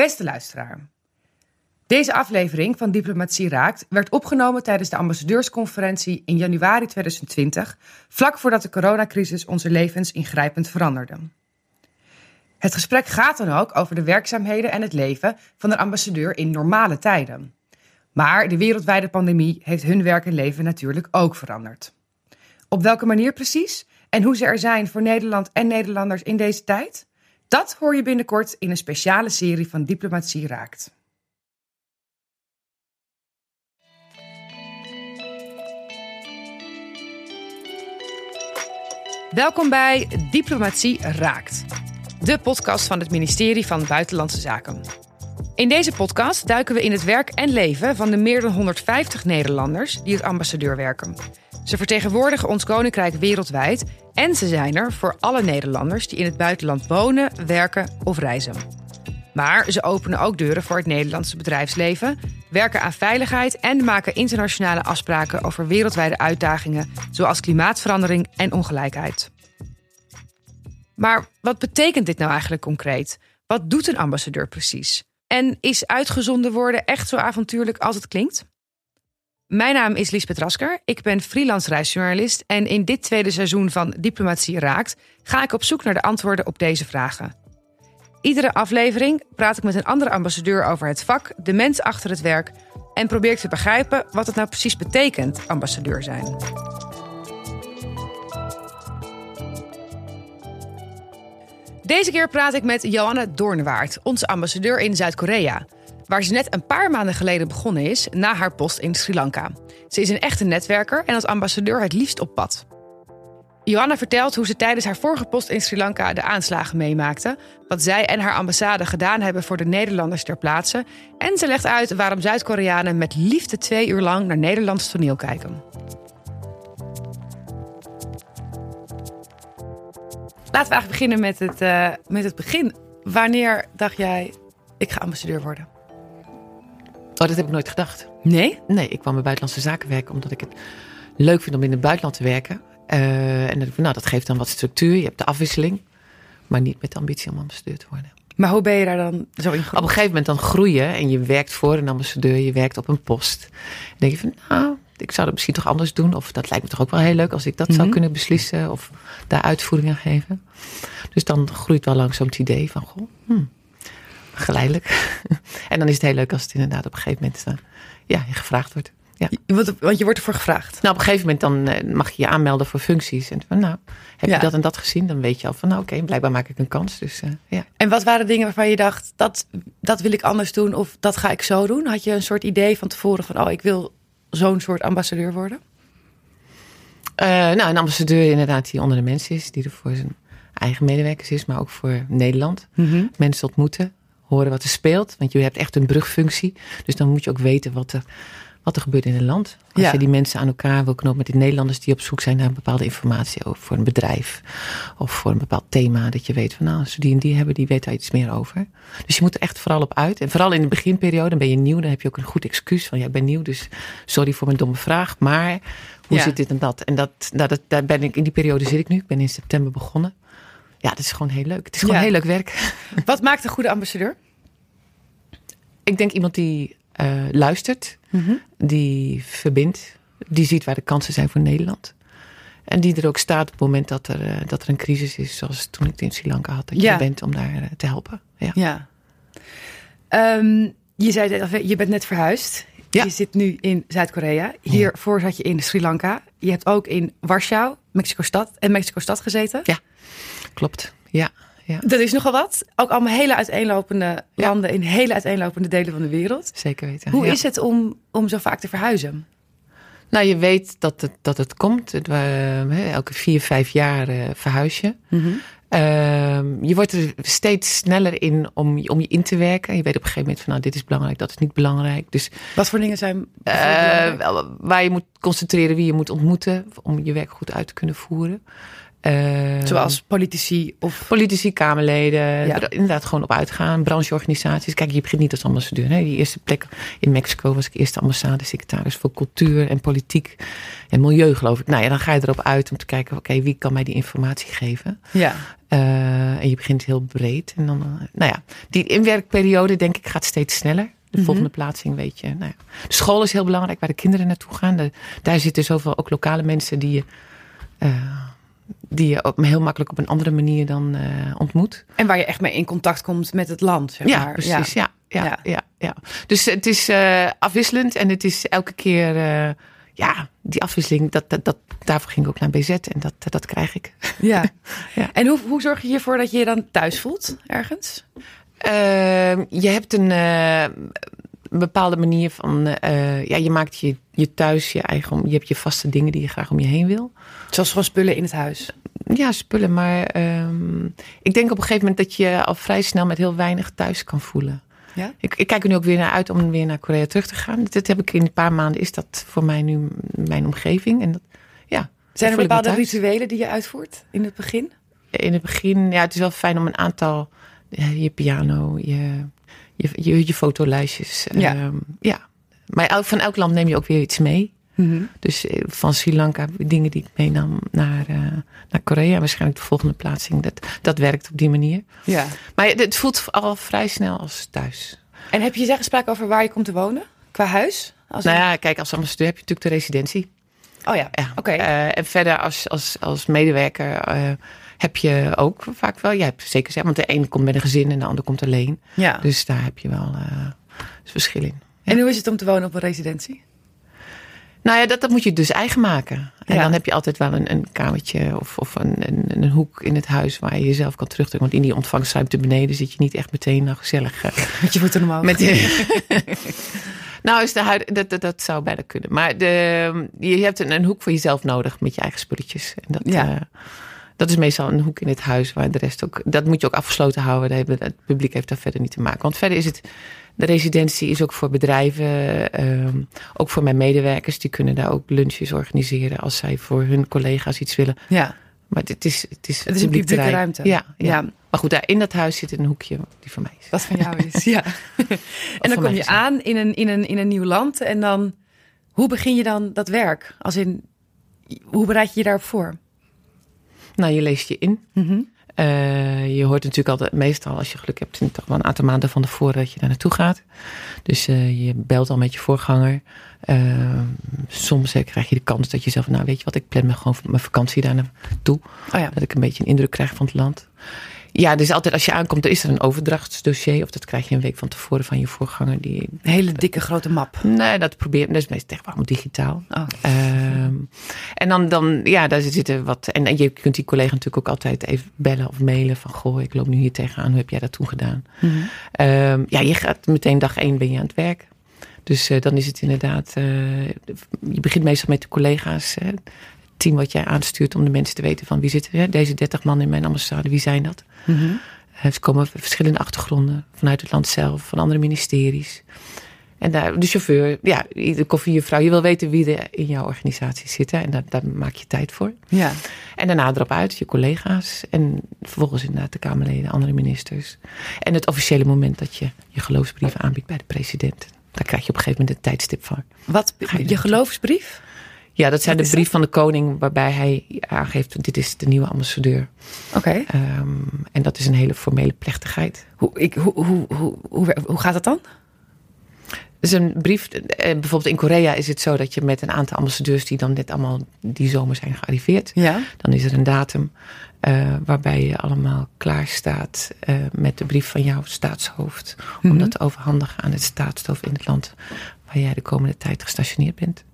Beste luisteraar. Deze aflevering van Diplomatie Raakt werd opgenomen tijdens de ambassadeursconferentie in januari 2020, vlak voordat de coronacrisis onze levens ingrijpend veranderde. Het gesprek gaat dan ook over de werkzaamheden en het leven van een ambassadeur in normale tijden. Maar de wereldwijde pandemie heeft hun werk en leven natuurlijk ook veranderd. Op welke manier precies en hoe ze er zijn voor Nederland en Nederlanders in deze tijd? Dat hoor je binnenkort in een speciale serie van Diplomatie Raakt. Welkom bij Diplomatie Raakt, de podcast van het ministerie van Buitenlandse Zaken. In deze podcast duiken we in het werk en leven van de meer dan 150 Nederlanders die als ambassadeur werken. Ze vertegenwoordigen ons koninkrijk wereldwijd en ze zijn er voor alle Nederlanders die in het buitenland wonen, werken of reizen. Maar ze openen ook deuren voor het Nederlandse bedrijfsleven, werken aan veiligheid en maken internationale afspraken over wereldwijde uitdagingen zoals klimaatverandering en ongelijkheid. Maar wat betekent dit nou eigenlijk concreet? Wat doet een ambassadeur precies? En is uitgezonden worden echt zo avontuurlijk als het klinkt? Mijn naam is Liesbeth Rasker. Ik ben freelance reisjournalist en in dit tweede seizoen van Diplomatie Raakt ga ik op zoek naar de antwoorden op deze vragen. Iedere aflevering praat ik met een andere ambassadeur over het vak, de mens achter het werk en probeer ik te begrijpen wat het nou precies betekent ambassadeur zijn. Deze keer praat ik met Johanne Doornwaard, onze ambassadeur in Zuid-Korea waar ze net een paar maanden geleden begonnen is na haar post in Sri Lanka. Ze is een echte netwerker en als ambassadeur het liefst op pad. Johanna vertelt hoe ze tijdens haar vorige post in Sri Lanka de aanslagen meemaakte, wat zij en haar ambassade gedaan hebben voor de Nederlanders ter plaatse en ze legt uit waarom Zuid-Koreanen met liefde twee uur lang naar Nederlands toneel kijken. Laten we eigenlijk beginnen met het, uh, met het begin. Wanneer dacht jij, ik ga ambassadeur worden? Oh, dat heb ik nooit gedacht. Nee? Nee, ik kwam bij buitenlandse zaken werken omdat ik het leuk vind om in het buitenland te werken. Uh, en dan, nou, dat geeft dan wat structuur. Je hebt de afwisseling, maar niet met de ambitie om ambassadeur te worden. Maar hoe ben je daar dan zo in Op een gegeven moment dan groeien en je werkt voor een ambassadeur, je werkt op een post. Dan denk je van, nou, ik zou dat misschien toch anders doen. Of dat lijkt me toch ook wel heel leuk als ik dat zou mhm. kunnen beslissen of daar uitvoering aan geven. Dus dan groeit wel langzaam het idee van, goh, hmm, geleidelijk. en dan is het heel leuk als het inderdaad op een gegeven moment uh, ja, gevraagd wordt. Ja. Want je wordt ervoor gevraagd. Nou, op een gegeven moment dan uh, mag je je aanmelden voor functies. En van, nou, heb je dat en dat gezien? Dan weet je al van, nou oké, blijkbaar maak ik een kans. Dus, uh, ja. En wat waren dingen waarvan je dacht, dat, dat wil ik anders doen of dat ga ik zo doen? Had je een soort idee van tevoren van, oh, ik wil zo'n soort ambassadeur worden? nou, een ambassadeur inderdaad die onder de mensen is. Die er voor zijn eigen medewerkers is, maar ook voor Nederland. Mm -hmm. Mensen ontmoeten horen wat er speelt. Want je hebt echt een brugfunctie. Dus dan moet je ook weten wat er, wat er gebeurt in het land. Als je die mensen aan elkaar wil knopen met die Nederlanders die op zoek zijn naar bepaalde informatie over voor een bedrijf. Of voor een bepaald thema. Dat je weet van nou, als die en die hebben, die weten daar iets meer over. Dus je moet er echt vooral op uit. En vooral in de beginperiode, dan ben je nieuw. Dan heb je ook een goed excuus van ja, ik ben nieuw. Dus sorry voor mijn domme vraag. Maar hoe zit dit en dat? En dat, nou, dat, daar ben ik, in die periode zit ik nu. Ik ben in september begonnen. Ja, dat is gewoon heel leuk. Het is gewoon heel leuk werk. Wat maakt een goede ambassadeur? Ik denk iemand die uh, luistert, mhm. die verbindt, die ziet waar de kansen zijn voor Nederland. En die er ook staat op het moment dat er, uh, dat er een crisis is, zoals toen ik het in Sri Lanka had. Dat ja. je bent om daar uh, te helpen. Ja. ja. Um, je zei je bent net verhuisd. Ja. Je zit nu in Zuid-Korea. Hiervoor zat je in Sri Lanka. Je hebt ook in Warschau, Mexico-stad en Mexico-stad gezeten. Ja. Klopt, ja. ja. Dat is nogal wat. Ook allemaal hele uiteenlopende landen in hele uiteenlopende delen van de wereld. Zeker weten. Hoe is het om, om zo vaak te verhuizen? Nou, je weet dat het, dat het komt. Uh, elke vier, vijf jaar uh, verhuis je. Mm -hmm. uh, je wordt er steeds sneller in om, om je in te werken. Je weet op een gegeven moment van nou, dit is belangrijk, dat is niet belangrijk. Dus, Wat voor dingen zijn uh, Waar je moet concentreren, wie je moet ontmoeten. Om je werk goed uit te kunnen voeren. Uh, Zoals politici of... Politici, Kamerleden. Ja. Er inderdaad gewoon op uitgaan. Brancheorganisaties. Kijk, je begint niet als ambassadeur. Hè. Die eerste plek in Mexico was ik eerste ambassade-secretaris voor cultuur en politiek en milieu, geloof ik. Nou ja, dan ga je erop uit om te kijken, oké, wie kan mij die informatie geven? Ja. Uh, en je begint heel breed. En dan, uh, nou ja, die inwerkperiode, denk ik, gaat steeds sneller. De Mhm. volgende plaatsing, weet je. Nou ja. De school is heel belangrijk, waar de kinderen naartoe gaan. De, daar zitten zoveel ook lokale mensen die je, uh, die je ook heel makkelijk op een andere manier dan uh, ontmoet. En waar je echt mee in contact komt met het land. Zeg ja, maar. precies. Ja. Ja, ja, ja. ja, Dus het is uh, afwisselend en het is elke keer, uh, ja, die afwisseling, dat, dat, dat, daarvoor ging ik ook naar BZ en dat, dat krijg ik. Ja. ja. En hoe, hoe zorg je ervoor dat je je dan thuis voelt ergens? Uh, je hebt een, een, bepaalde manier van, uh, ja, je maakt je, je thuis je eigen, je hebt je vaste dingen die je graag om je heen wil. Zoals gewoon spullen in het huis. Ja, spullen, maar um, ik denk op een gegeven moment dat je al vrij snel met heel weinig thuis kan voelen. Ja? Ik, ik, kijk er nu ook weer naar uit om weer naar Korea terug te gaan. Dat heb ik in een paar maanden, is dat voor mij nu mijn omgeving. En dat, ja, Zijn er bepaalde rituelen die je uitvoert in het begin? In het begin, ja, het is wel fijn om een aantal, je piano, je, je, je, je fotolijstjes. Ja. Um, ja. Maar van elk land neem je ook weer iets mee. Mm -hmm. Dus van Sri Lanka, dingen die ik meenam naar, uh, naar Korea. Waarschijnlijk de volgende plaatsing. Dat, dat werkt op die manier. Ja. Maar het voelt al vrij snel als thuis. En heb je zeggespraak over waar je komt te wonen? Qua huis? Als nou ja, kijk, als ambassadeur heb je natuurlijk de residentie. Oh ja, ja. oké. Okay. Uh, en verder als, als, als medewerker uh, heb je ook vaak wel... Jij hebt zeker zeggen, want de een komt met een gezin en de ander komt alleen. Ja. Dus daar heb je wel uh, verschil in. Ja. En hoe is het om te wonen op een residentie? Nou ja, dat, dat moet je dus eigen maken. En ja. dan heb je altijd wel een, een kamertje of, of een, een, een, hoek in het huis waar je jezelf kan terugtrekken. Want in die ontvangstruimte beneden zit je niet echt meteen nou gezellig. Uh, met je voeten omhoog. Met je, nou, is de huid, dat, dat, dat zou bijna kunnen. Maar de, je hebt een, een, hoek voor jezelf nodig met je eigen spulletjes. En dat, ja. uh, dat is meestal een hoek in het huis waar de rest ook. Dat moet je ook afgesloten houden. Het publiek heeft daar verder niet te maken. Want verder is het. De residentie is ook voor bedrijven, um, ook voor mijn medewerkers. Die kunnen daar ook lunches organiseren als zij voor hun collega's iets willen. Ja. Maar het is, het is, het is een publieke ruimte. Ja, ja. ja. Maar goed, daar in dat huis zit een hoekje die van mij is. Wat van jou is, ja. en dan kom je aan in een, in, een, in een nieuw land. En dan, hoe begin je dan dat werk? Als in, hoe bereid je je daarop voor? Nou, je leest je in. Mm -hmm. Uh, je hoort natuurlijk altijd, meestal als je geluk hebt, toch wel een aantal maanden van tevoren dat je daar naartoe gaat. Dus uh, je belt al met je voorganger. Uh, soms krijg je de kans dat je zelf, nou weet je wat, ik plan me gewoon mijn vakantie daar naartoe. Oh ja. Dat ik een beetje een indruk krijg van het land. Ja, dus altijd als je aankomt, is er een overdrachtsdossier. Of dat krijg je een week van tevoren van je voorganger. Die, een hele dikke grote map. Nee, dat probeer Dat is meestal echt allemaal digitaal. Oh. Um, en dan, dan, ja, daar zitten wat. En, en, je kunt die collega natuurlijk ook altijd even bellen of mailen. Van goh, ik loop nu hier tegenaan. Hoe heb jij dat toen gedaan? Mm -hmm. um, ja, je gaat meteen dag één ben je aan het werk. Dus uh, dan is het inderdaad. Uh, je begint meestal met de collega's. Uh, team wat jij aanstuurt om de mensen te weten van wie zitten hè? deze 30 man in mijn ambassade, wie zijn dat? Mm -hmm. uh, ze komen van verschillende achtergronden, vanuit het land zelf, van andere ministeries. En daar, de chauffeur, ja, de koffiejuffrouw, je wil weten wie er in jouw organisatie zitten en daar, daar maak je tijd voor. Ja. En daarna erop uit, je collega's en vervolgens inderdaad de Kamerleden, andere ministers. En het officiële moment dat je je geloofsbrief aanbiedt bij de president. Daar krijg je op een gegeven moment een tijdstip van. Wat, je, je geloofsbrief? Ja, dat zijn de brief dat? van de koning waarbij hij aangeeft, dit is de nieuwe ambassadeur. Oké. Okay. Um, en dat is een hele formele plechtigheid. Hoe, ik, hoe, hoe, hoe, hoe, hoe gaat dat dan? Dus een brief, bijvoorbeeld in Korea is het zo dat je met een aantal ambassadeurs die dan net allemaal die zomer zijn gearriveerd. Ja. Dan is er een datum uh, waarbij je allemaal klaar staat uh, met de brief van jouw staatshoofd. Mm -hmm. Om dat te overhandigen aan het staatshoofd in het land waar jij de komende tijd gestationeerd bent.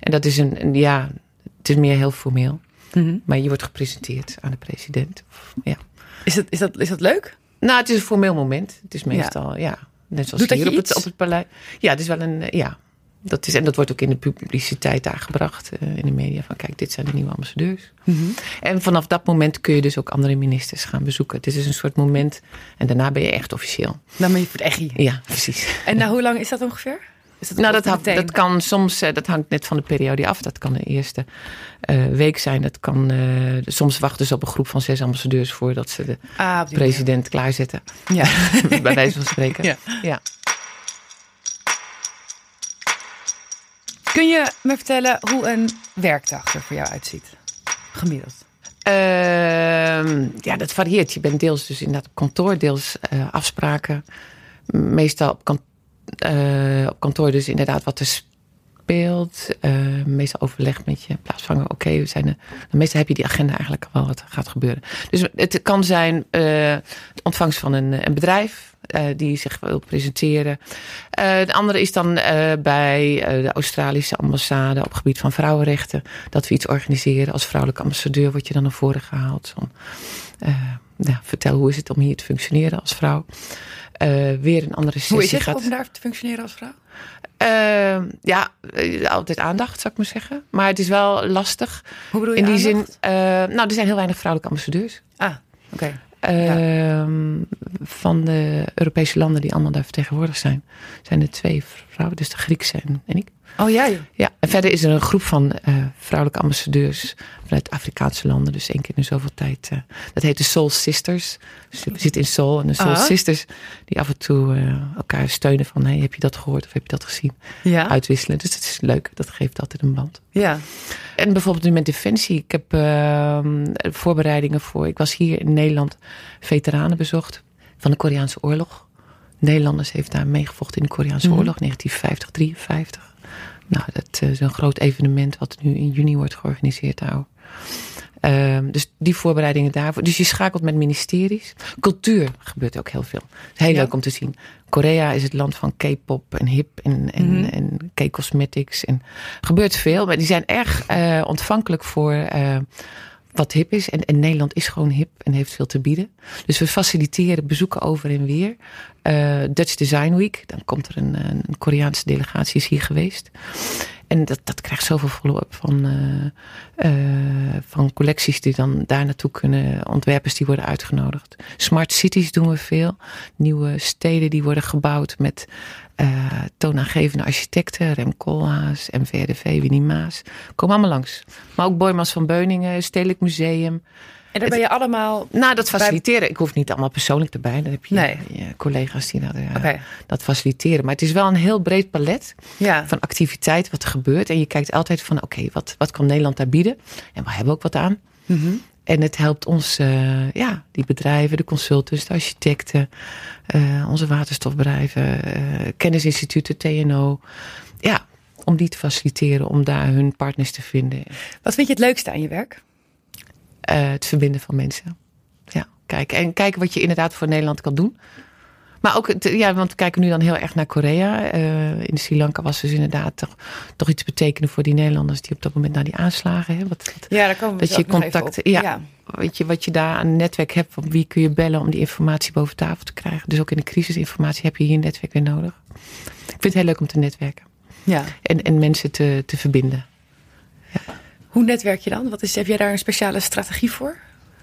En dat is een, een ja, het is meer heel formeel. Mm -hmm. Maar je wordt gepresenteerd aan de president. Ja. Is, dat, is, dat, is dat leuk? Nou, het is een formeel moment. Het is meestal, ja, ja net zoals Doet hier op het, op het paleis. Ja, het is wel een, ja. Dat is, en dat wordt ook in de publiciteit aangebracht, uh, in de media. Van kijk, dit zijn de nieuwe ambassadeurs. Mm -hmm. En vanaf dat moment kun je dus ook andere ministers gaan bezoeken. Het is dus een soort moment. En daarna ben je echt officieel. Dan ben je voor het echt hier. Ja, precies. En nou, hoe lang is dat ongeveer? Is nou, dat, hangt- dat kan soms, eh, dat hangt net van de periode af. Dat kan de eerste eh, week zijn. Dat kan, eh, soms wachten ze op een groep van zes ambassadeurs voordat ze de Ah, president klaarzetten. Ja. bij wijze van spreken. Ja. ja. Kun je me vertellen hoe een werkdag er voor jou uitziet? Gemiddeld. Ehm, ja, dat varieert. Je bent deels dus inderdaad op kantoor, deels afspraken. Meestal op, kan- eh, op kantoor dus inderdaad wat er speelt. Eh, meestal overleg met je plaatsvanger. Oké, we zijn er. Meestal heb je die agenda eigenlijk al wel wat gaat gebeuren. Dus het kan zijn de ontvangst van een, een bedrijf. die zich wil presenteren. De andere is dan bij de Australische ambassade op gebied van vrouwenrechten. Dat we iets organiseren. Als vrouwelijke ambassadeur word je dan naar voren gehaald. Om, ja, vertel hoe is het om hier te functioneren als vrouw. Eh, weer een andere sessie Hoe is het gaat. om daar te functioneren als vrouw? Eh, ja, eh, altijd aandacht zou ik maar zeggen. Maar het is wel lastig. Hoe bedoel je In die aandacht? zin, eh, nou, er zijn heel weinig vrouwelijke ambassadeurs. Ah, oké. Ehm, Van de Europese landen die allemaal daar vertegenwoordigd zijn, zijn er twee vrouwen, dus de Griekse en, en ik. Oh ja. Ja, en verder is er een groep van eh, vrouwelijke ambassadeurs vanuit Afrikaanse landen, dus één keer in zoveel tijd. eh, dat heet de Soul Sisters. Dus we zitten in Soul en de Soul Ah. Sisters die af en toe eh, elkaar steunen van, hey, heb je dat gehoord of heb je dat gezien? Ja. Uitwisselen. Dus dat is leuk, dat geeft altijd een band. ja. En bijvoorbeeld nu met Defensie. Ik heb ehm, voorbereidingen voor. Ik was hier in Nederland veteranen bezocht van de Koreaanse oorlog. Nederlanders heeft daar meegevochten in de Koreaanse Mhm. oorlog, 1950, 53. Nou, dat is een groot evenement wat nu in juni wordt georganiseerd daar. Ehm, dus die voorbereidingen daarvoor. Dus je schakelt met ministeries. Cultuur gebeurt ook heel veel. Heel Ja. leuk om te zien. Korea is het land van K-pop en hip en, en, Mhm. en K-cosmetics. En er gebeurt veel, maar die zijn erg eh, ontvankelijk voor eh, wat hip is. En, Nederland is gewoon hip en heeft veel te bieden. Dus we faciliteren bezoeken over en weer. Eh, Dutch Design Week, dan komt er een, een Koreaanse delegatie is hier geweest. En dat, dat krijgt zoveel follow-up van, eh, eh, van collecties die dan daar naartoe kunnen. Ontwerpers die worden uitgenodigd. Smart cities doen we veel. Nieuwe steden die worden gebouwd met eh, toonaangevende architecten. Rem Koolhaas, MVRDV, Winnie Maas. Komen allemaal langs. Maar ook Boymans van Beuningen, Stedelijk Museum. En daar ben je allemaal... Nou, dat faciliteren. Ik hoef niet allemaal persoonlijk erbij. Dan heb je, Nee. je collega's die dat, eh, Oké. dat faciliteren. Maar het is wel een heel breed palet Ja. van activiteit wat er gebeurt. En je kijkt altijd van, oké, wat, wat kan Nederland daar bieden? En we hebben ook wat aan. Mhm. En het helpt ons, eh, ja, die bedrijven, de consultants, de architecten, eh, onze waterstofbedrijven, eh, kennisinstituten, TNO. Ja, om die te faciliteren, om daar hun partners te vinden. Wat vind je het leukste aan je werk? Het verbinden van mensen. Ja, kijken. En kijken wat je inderdaad voor Nederland kan doen. Maar ook, ja, want we kijken nu dan heel erg naar Korea. Eh, in Sri Lanka was dus inderdaad toch, toch iets betekenen voor die Nederlanders die op dat moment naar die aanslagen. Hè, wat, wat, Ja, daar komen we Dat je contact- ja. ja. weet je, wat je daar aan een netwerk hebt, van wie kun je bellen om die informatie boven tafel te krijgen. Dus ook in de crisisinformatie heb je hier een netwerk weer nodig. Ik vind het heel leuk om te netwerken ja. en, en mensen te, te verbinden. Hoe netwerk je dan? Wat is, heb jij daar een speciale strategie voor?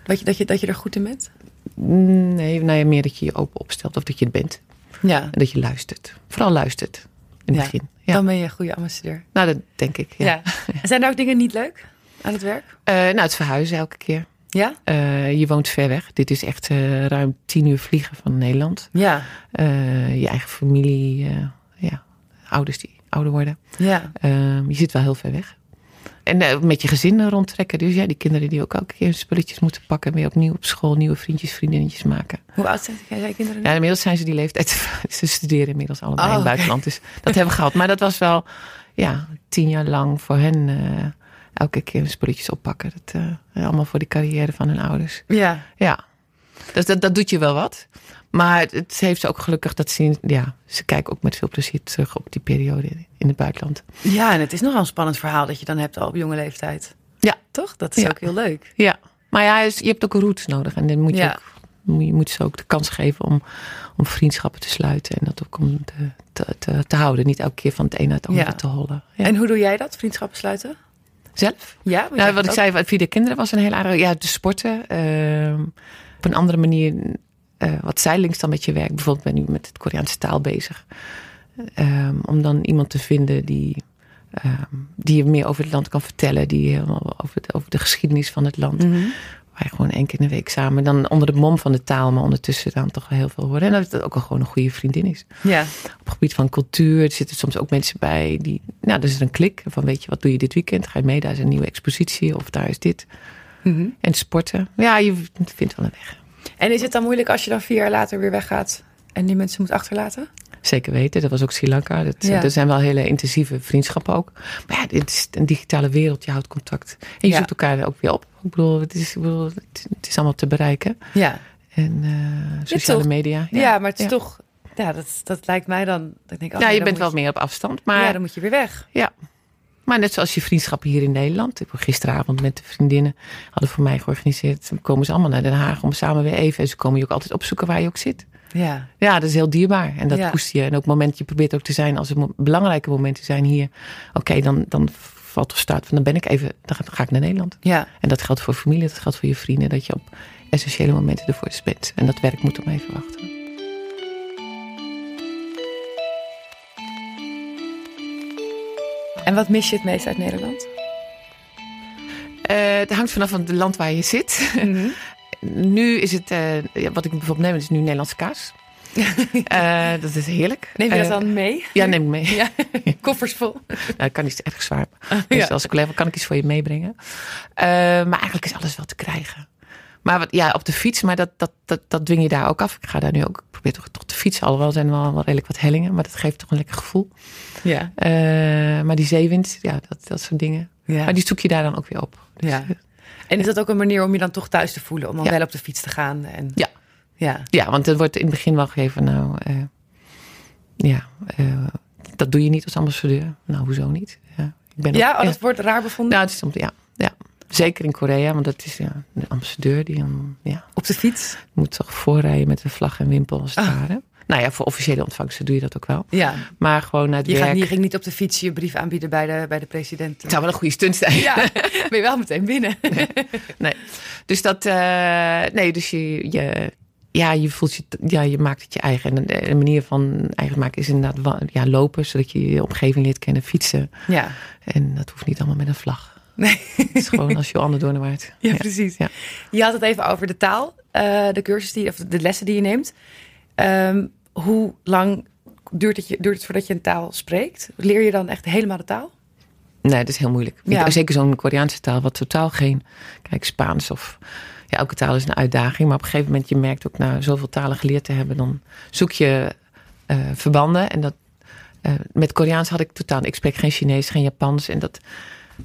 Dat je, dat, je, dat je er goed in bent? Nee, nou ja, meer dat je je open opstelt of dat je het bent. Ja. En dat je luistert. Vooral luistert in het Ja. begin. Ja. Dan ben je een goede ambassadeur. Nou, dat denk ik. Ja. Zijn er ook dingen niet leuk aan het werk? Eh, nou, het verhuizen elke keer. Ja? Eh, je woont ver weg. Dit is echt eh, ruim tien uur vliegen van Nederland. Ja. Je eigen familie, ja, ouders die ouder worden. Ja. Ehm, je zit wel heel ver weg. En eh, met je gezin rondtrekken. Dus ja, die kinderen die ook elke keer hun spulletjes moeten pakken. Weer opnieuw op school nieuwe vriendjes, vriendinnetjes maken. Hoe oud zijn jij kinderen? Ja, inmiddels zijn ze die leeftijd. Ze studeren inmiddels allebei Oh, in het oké. buitenland. Dus dat hebben we gehad. Maar dat was wel ja, tien jaar lang voor hen eh, elke keer hun spulletjes oppakken. Dat, eh, allemaal voor de carrière van hun ouders. Ja. Ja, dus dat, dat doet je wel wat. Maar het, heeft ze ook gelukkig dat ze, ja, ze kijken ook met veel plezier terug op die periode in het buitenland. Ja, en het is nogal een spannend verhaal dat je dan hebt al op jonge leeftijd. Ja. Toch? Dat is Ja. ook heel leuk. Ja, maar ja, je hebt ook roots nodig. En dan moet je, Ja. ook, je moet ze ook de kans geven om, om vriendschappen te sluiten. En dat ook om te, te, te, te houden. Niet elke keer van het een naar het andere Ja. te hollen. Ja. En hoe doe jij dat? Vriendschappen sluiten? Zelf? Ja, Ja, Nou, wat ik zei, via de kinderen was een heel aardige... Ja, de sporten. ehm, op een andere manier... eh, wat zijdelings dan met je werk. Bijvoorbeeld ben ik nu met het Koreaanse taal bezig. Ehm, om dan iemand te vinden die, ehm, die je meer over het land kan vertellen. Die helemaal over, het, over de geschiedenis van het land. Mhm. Waar je gewoon één keer in de week samen. Dan onder de mom van de taal, maar ondertussen dan toch wel heel veel horen. En dat het ook wel gewoon een goede vriendin is. Ja. Op het gebied van cultuur. Er zitten soms ook mensen bij die. Nou, er is een klik van weet je, wat doe je dit weekend? Ga je mee? Daar is een nieuwe expositie of daar is dit. Mhm. En sporten. Ja, je vindt wel een weg. En is het dan moeilijk als je dan vier jaar later weer weggaat en die mensen moet achterlaten? Zeker weten. Dat was ook Sri Lanka. Dat, Ja. Er zijn wel hele intensieve vriendschappen ook. Maar ja, dit is een digitale wereld. Je houdt contact. En je Ja. zoekt elkaar ook weer op. Ik bedoel, het is, ik bedoel, het, is allemaal te bereiken. Ja. En eh, sociale media. Ja, maar het is ja. toch... Ja, dat, dat lijkt mij dan... Dat ik denk, oh, Ja, nee, je bent wel meer op afstand. Maar, Ja, dan moet je weer weg. Maar net zoals je vriendschappen hier in Nederland. Ik heb gisteravond met de vriendinnen. Hadden voor mij georganiseerd. Dan komen ze allemaal naar Den Haag om samen weer even. En ze komen je ook altijd opzoeken waar je ook zit. Ja. Ja, dat is heel dierbaar. En dat Ja. koester je. En op het moment, je probeert ook te zijn als er belangrijke momenten zijn hier. Oké, dan, dan valt of staat van dan ben ik even, dan ga- ga ik naar Nederland. Ja. En dat geldt voor familie, dat geldt voor je vrienden. Dat je op essentiële momenten ervoor bent. En dat werk moet om even wachten. En wat mis je het meest uit Nederland? Eh, het hangt vanaf van het land waar je zit. nu is het, eh, ja, wat ik bijvoorbeeld neem, is nu Nederlandse kaas. Eh, dat is heerlijk. Neem je dat dan mee? Ja, neem ik mee. Ja, koffers vol. Nou, dat kan niet erg zwaar. Dus Ja. als collega kan ik iets voor je meebrengen. Maar eigenlijk is alles wel te krijgen. Maar wat, ja, op de fiets, maar dat, dat, dat, dat dwing je daar ook af. Ik ga daar nu ook, probeer toch, toch te fietsen. Alhoewel zijn er wel, wel redelijk wat hellingen, maar dat geeft toch een lekker gevoel. Ja. Eh, maar die zeewind, ja, dat, dat soort dingen. ja. Maar die zoek je daar dan ook weer op. Dus, Ja. En is dat ook een manier om je dan toch thuis te voelen? Om dan Ja. wel op de fiets te gaan? En... Ja. Ja. Ja, want er wordt in het begin wel gegeven, nou, eh, ja, eh, dat doe je niet als ambassadeur. Nou, hoezo niet? Ja, ik ben Ja, ook- oh, dat wordt raar bevonden? Nou, het is soms, ja, ja. Zeker in Korea, want dat is ja, de ambassadeur die dan, ja, Op de fiets? moet toch voorrijden met een vlag en wimpel als het Ah. ware. Nou ja, voor officiële ontvangsten doe je dat ook wel. Ja. Maar gewoon naar het Je, werk. gaat, je ging niet op de fiets je brief aanbieden bij de, bij de president. Het zou wel een goede stunt zijn. Ja, ben je wel meteen binnen. Nee. Dus dat, eh, nee, dus je, je, ja, je voelt je, ja, je maakt het je eigen. En de, de manier van eigen maken is inderdaad ja, lopen, zodat je je omgeving leert kennen, fietsen. Ja. En dat hoeft niet allemaal met een vlag. Nee. Het is gewoon als Joanne Doornwaard. Ja, precies. Ja. Je had het even over de taal, eh, de cursus die, of de lessen die je neemt. Ehm, hoe lang duurt het, je, duurt het voordat je een taal spreekt? Leer je dan echt helemaal de taal? Nee, dat is heel moeilijk. Ja. Zeker zo'n Koreaanse taal, wat totaal geen. Kijk, Spaans of. Ja, elke taal is een uitdaging. Maar op een gegeven moment, je merkt ook na zoveel talen geleerd te hebben, dan zoek je eh, verbanden. En dat. eh, met Koreaans had ik totaal. Ik spreek geen Chinees, geen Japans. En dat.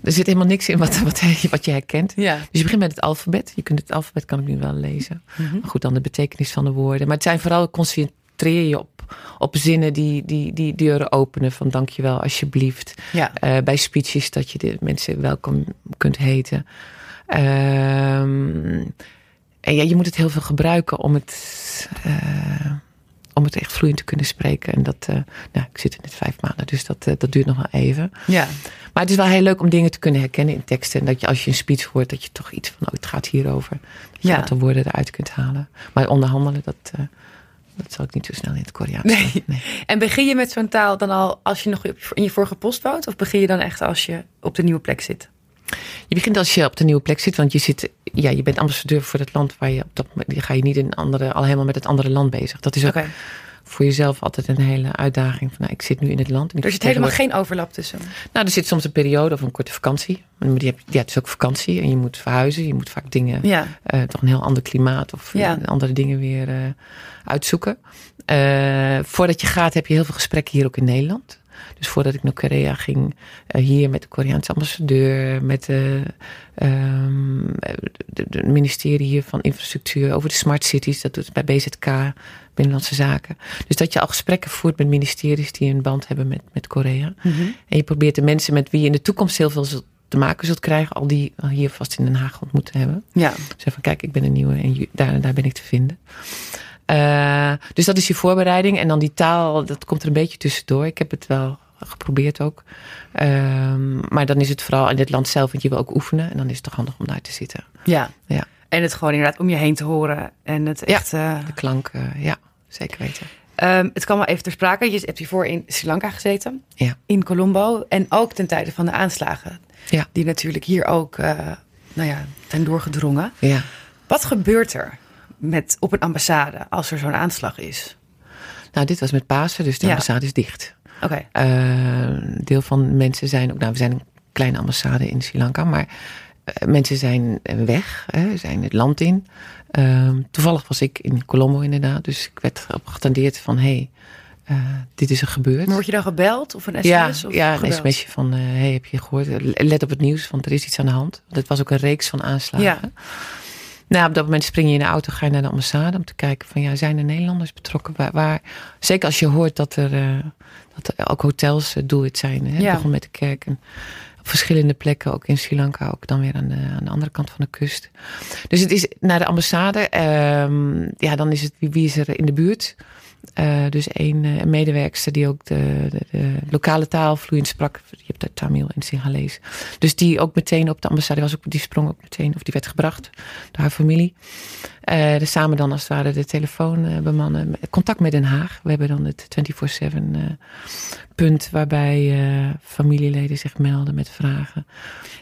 Er zit helemaal niks in wat, wat, wat je herkent. Ja. Dus je begint met het alfabet. Je kunt het alfabet kan ik nu wel lezen. Maar goed, dan de betekenis van de woorden. Maar het zijn vooral concentreer je op, op zinnen die, die, die deuren openen. Van dankjewel, alsjeblieft. Ja. Eh, bij speeches dat je de mensen welkom kunt heten. Ehm, en ja, je moet het heel veel gebruiken om het, eh, om het echt vloeiend te kunnen spreken. En dat, eh, nou, ik zit er net vijf maanden, dus dat, eh, dat duurt nog wel even. Ja. Maar het is wel heel leuk om dingen te kunnen herkennen in teksten. En dat je als je een speech hoort, dat je toch iets van, oh, het gaat hierover. Dat je Ja. aantal woorden eruit kunt halen. Maar onderhandelen, dat, eh, dat zal ik niet zo snel in het Koreaans Nee. doen. nee. En begin je met zo'n taal dan al als je nog in je vorige post woont? Of begin je dan echt als je op de nieuwe plek zit? Je begint als je op de nieuwe plek zit, want je, zit, ja, je bent ambassadeur voor het land waar je op dat moment, ga je niet in een andere, al helemaal met het andere land bezig. Dat is ook voor jezelf altijd een hele uitdaging. Van, nou, ik zit nu in het land. Er zit helemaal geen overlap tussen. Nou, er zit soms een periode of een korte vakantie. Maar die heb, ja, het is ook vakantie en je moet verhuizen. Je moet vaak dingen, Ja. eh, toch een heel ander klimaat of eh, Ja. andere dingen weer eh, uitzoeken. Voordat je gaat heb je heel veel gesprekken hier ook in Nederland. Dus voordat ik naar Korea ging, eh, hier met de Koreaanse ambassadeur, met de, ehm, de, de ministerie hier van infrastructuur over de smart cities, dat doet het bij BZK, Binnenlandse Zaken. Dus dat je al gesprekken voert met ministeries die een band hebben met, met Korea. En je probeert de mensen met wie je in de toekomst heel veel zult te maken zult krijgen, al die hier vast in Den Haag ontmoet te hebben. Ja. Zeg van kijk, ik ben een nieuwe en daar, en daar ben ik te vinden. Eh, dus dat is je voorbereiding. En dan die taal, dat komt er een beetje tussendoor. Ik heb het wel geprobeerd ook. Ehm, maar dan is het vooral in het land zelf, want je wil ook oefenen. En dan is het toch handig om daar te zitten. Ja. Ja. En het gewoon inderdaad om je heen te horen. En het echt... eh, De klank, eh, ja, zeker weten. Ehm, het kwam wel even ter sprake. Je hebt hiervoor in Sri Lanka gezeten. Ja. In Colombo. En ook ten tijde van de aanslagen. Ja. Die natuurlijk hier ook uh, nou ja, zijn doorgedrongen. Ja. Wat gebeurt er met, op een ambassade als er zo'n aanslag is? Nou, dit was met Pasen, dus de Ja. ambassade is dicht. Oké. Eh, een deel van mensen zijn ook, nou, we zijn een kleine ambassade in Sri Lanka, maar eh, mensen zijn weg, hè, zijn het land in. Ehm, toevallig was ik in Colombo inderdaad, dus ik werd geattendeerd van, hé, hey, eh, dit is er gebeurd. Maar word je dan gebeld of een sms? ja, of ja, een sms'je van, eh, hey, heb je gehoord? Let op het nieuws, want er is iets aan de hand. Want het was ook een reeks van aanslagen. Ja. Nou, op dat moment spring je in de auto, ga je naar de ambassade om te kijken van, ja, zijn er Nederlanders betrokken? Waar, waar zeker als je hoort dat er, dat er ook hotels het doelwit zijn. Hè? Ja. Begon met de kerk en op verschillende plekken, ook in Sri Lanka, ook dan weer aan de, aan de andere kant van de kust. Dus het is naar de ambassade. ehm, ja, dan is het wie, wie is er in de buurt? Eh, dus een uh, medewerkster die ook de, de, de, lokale taal vloeiend sprak. Je hebt daar Tamil en Singalees. Dus die ook meteen op de ambassade was. Ook, die sprong ook meteen, of die werd gebracht door haar familie. Uh, dus samen dan als het ware de telefoon bemannen. Contact met Den Haag. We hebben dan het 24-7 uh, punt waarbij familieleden zich melden met vragen.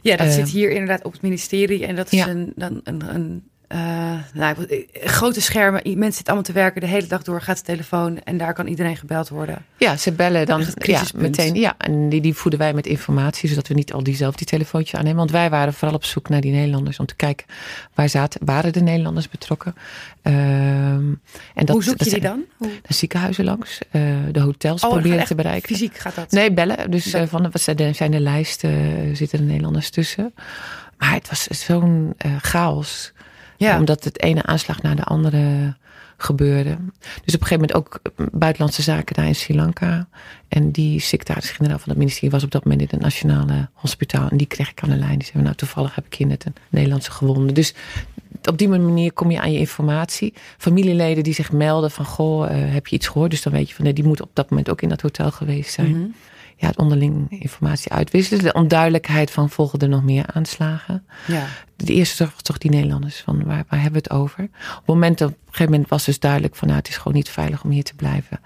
Ja, dat zit hier inderdaad op het ministerie. En dat is ja. een, een, een, een uh, nou, grote schermen. Mensen zitten allemaal te werken de hele dag door. Gaat de telefoon en daar kan iedereen gebeld worden. Ja, ze bellen dan ja, meteen. Ja, en die, die voeden wij met informatie, zodat we niet al diezelfde die telefoontjes aannemen. Want wij waren vooral op zoek naar die Nederlanders om te kijken waar zaten, waren de Nederlanders betrokken. Uh, en dat, Hoe zoek dat je die dan? Hoe? De ziekenhuizen langs, uh, de hotels oh, proberen te bereiken. Fysiek gaat dat? Nee, bellen. Dus uh, van wat zijn de, zijn de lijsten, zitten de Nederlanders tussen. Maar het was zo'n chaos. Ja. Omdat het ene aanslag naar de andere gebeurde. Dus op een gegeven moment ook buitenlandse zaken daar in Sri Lanka. En die secretaris-generaal van het ministerie was op dat moment in het nationale hospitaal. En die kreeg ik aan de lijn. Die zei, nou toevallig heb ik hier net een Nederlandse gewonde. Dus op die manier kom je aan je informatie. Familieleden die zich melden van, goh, uh, heb je iets gehoord? Dus dan weet je van, nee, die moet op dat moment ook in dat hotel geweest zijn. Mm -hmm. Ja, het onderling informatie uitwisselen. De onduidelijkheid van, volgen er nog meer aanslagen? Ja. De eerste was toch die Nederlanders, van waar, waar hebben we het over? Op het moment, op een gegeven moment was dus duidelijk van, nou, het is gewoon niet veilig om hier te blijven.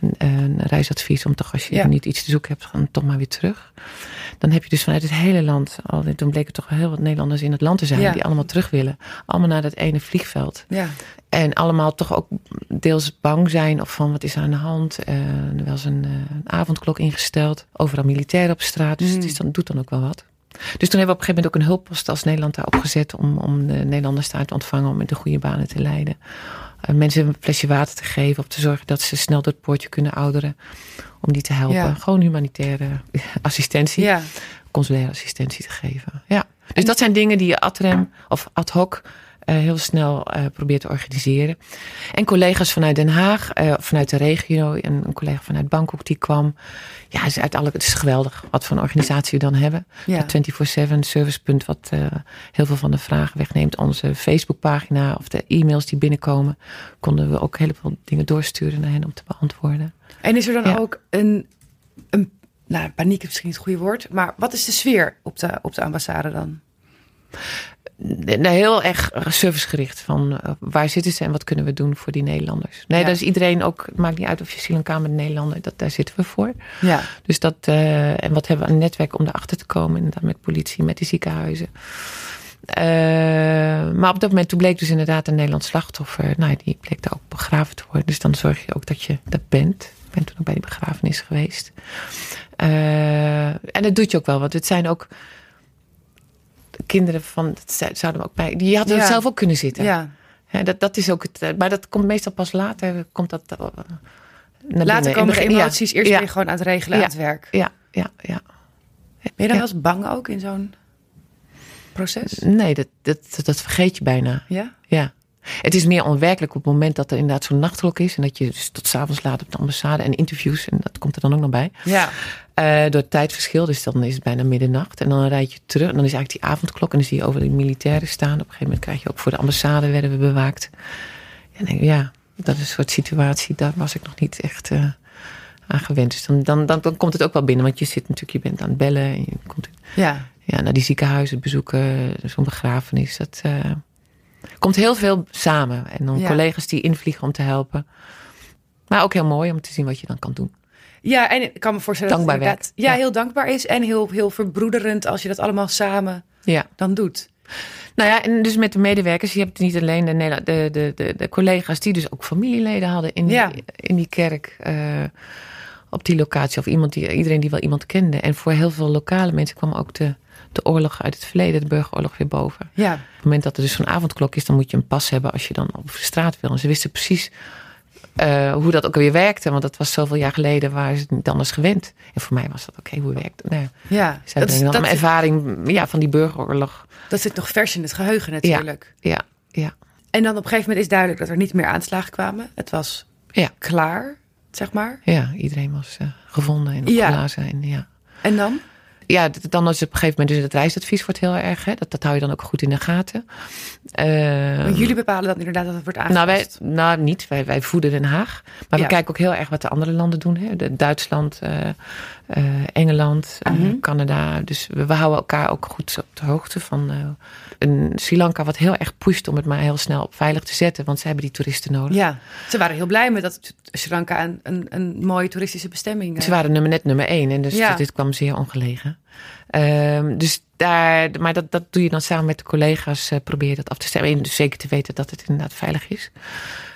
Een, een reisadvies om toch, als je Ja. niet iets te zoeken hebt, dan toch maar weer terug. Dan heb je dus vanuit het hele land, al, toen bleken toch wel heel wat Nederlanders in het land te zijn, Ja. die allemaal terug willen. Allemaal naar dat ene vliegveld. Ja. En allemaal toch ook deels bang zijn of van wat is er aan de hand. Uh, er was een, uh, een avondklok ingesteld, overal militairen op straat. Dus Mm. het is dan, doet dan ook wel wat. Dus toen hebben we op een gegeven moment ook een hulppost als Nederland daar opgezet om, om de Nederlanders daar te ontvangen, om in de goede banen te leiden. Uh, mensen een flesje water te geven, om te zorgen dat ze snel door het poortje kunnen ouderen. Om die te helpen. Ja. Gewoon humanitaire assistentie, Ja. consulaire assistentie te geven. Ja. Dus dat zijn dingen die je ad rem of ad hoc heel snel uh, probeert te organiseren. En collega's vanuit Den Haag, uh, vanuit de regio, en een collega vanuit Bangkok die kwam. Ja, het is uiteindelijk het is geweldig wat voor een organisatie we dan hebben. Ja. Het 24-7 servicepunt wat heel veel van de vragen wegneemt. Onze Facebookpagina of de e-mails die binnenkomen, konden we ook heel veel dingen doorsturen naar hen om te beantwoorden. En is er dan Ja. ook een, een nou, paniek is misschien niet het goede woord, maar wat is de sfeer op de, op de ambassade dan? Heel erg servicegericht van uh, waar zitten ze en wat kunnen we doen voor die Nederlanders. Nee, Ja. dat is iedereen ook. Het maakt niet uit of je Sri Lanka met Nederlander, dat, daar zitten we voor. Ja. Dus dat, uh, en wat hebben we aan een netwerk om erachter te komen, inderdaad met politie, met die ziekenhuizen. Uh, maar op dat moment, toen bleek dus inderdaad een Nederlands slachtoffer. Nou, die bleek daar ook begraven te worden. Dus dan zorg je ook dat je dat bent. Ik ben toen ook bij die begrafenis geweest. En dat doet je ook wel, want het zijn ook kinderen van, dat zouden we ook bij, die hadden Ja. het zelf ook kunnen zitten. ja. Dat, dat is ook het, eh, maar dat komt meestal pas later, komt dat uh, naar Later komen de ja, emoties, eerst ben je gewoon aan het regelen aan het werk. Ja, ja, ja. Ben je dan wel eens bang ook in zo'n proces? Nee, dat, dat, dat, dat vergeet je bijna. Ja? Ja. Het is meer onwerkelijk op het moment dat er inderdaad zo'n nachtklok is. En dat je dus tot s'avonds laat op de ambassade en interviews. En dat komt er dan ook nog bij. Ja. Eh, door het tijdverschil, dus dan is het bijna middernacht. En dan rijd je terug. En dan is eigenlijk die avondklok. En dan zie je over die militairen staan. Op een gegeven moment krijg je ook voor de ambassade werden we bewaakt. En denk ik, ja, dat is een soort situatie. Daar was ik nog niet echt eh, aan gewend. Dus dan, dan, dan, dan komt het ook wel binnen. Want je zit natuurlijk, je bent aan het bellen. En je komt Ja. ja, naar die ziekenhuizen bezoeken. Zo'n begrafenis. Dat eh, komt heel veel samen. En dan Ja. collega's die invliegen om te helpen. Maar ook heel mooi om te zien wat je dan kan doen. Ja, en ik kan me voorstellen Dankbaar dat het werk. inderdaad- ja, Ja. heel dankbaar is en heel, heel verbroederend als je dat allemaal samen Ja. dan doet. Nou ja, en dus met de medewerkers. Je hebt niet alleen de, de, de, de collega's die dus ook familieleden hadden in, Ja. die, in die kerk. eh, op die locatie. Of iemand die, iedereen die wel iemand kende. En voor heel veel lokale mensen kwam ook de, de oorlog uit het verleden, de burgeroorlog, weer boven. Ja, Op het moment dat er dus zo'n avondklok is, dan moet je een pas hebben als je dan op de straat wil. En ze wisten precies eh, hoe dat ook weer werkte. Want dat was zoveel jaar geleden, waren ze het niet anders gewend. En voor mij was dat oké, hoe werkt het? Nou, ja, ja. zij Dat, dan dat, een ervaring ja, van die burgeroorlog. dat zit nog vers in het geheugen natuurlijk. Ja, ja, En dan op een gegeven moment is duidelijk dat er niet meer aanslagen kwamen. Het was Ja. klaar, zeg maar. ja. Iedereen was eh, gevonden en Ja. opgeblazen. En, ja. En dan? Ja, dan is op een gegeven moment dus het reisadvies wordt heel erg. Hè? Dat, dat hou je dan ook goed in de gaten. Want jullie bepalen dat inderdaad dat het wordt Nou, wij, aangepast. nou, niet. Wij, wij voeden Den Haag. Maar Ja. we kijken ook heel erg wat de andere landen doen. Hè? De, Duitsland, eh, eh, Engeland, eh, Mhm. Canada. Dus we, we houden elkaar ook goed op de hoogte van. eh, een Sri Lanka wat heel erg pusht om het maar heel snel op veilig te zetten. Want ze hebben die toeristen nodig. Ja, ze waren heel blij met dat Sri Lanka een, een, een mooie toeristische bestemming Ze waren nummer, net nummer één. En dus Ja. dit kwam zeer ongelegen. Ehm, dus daar, maar dat, dat doe je dan samen met de collega's. probeer je dat af te stemmen. En dus zeker te weten dat het inderdaad veilig is.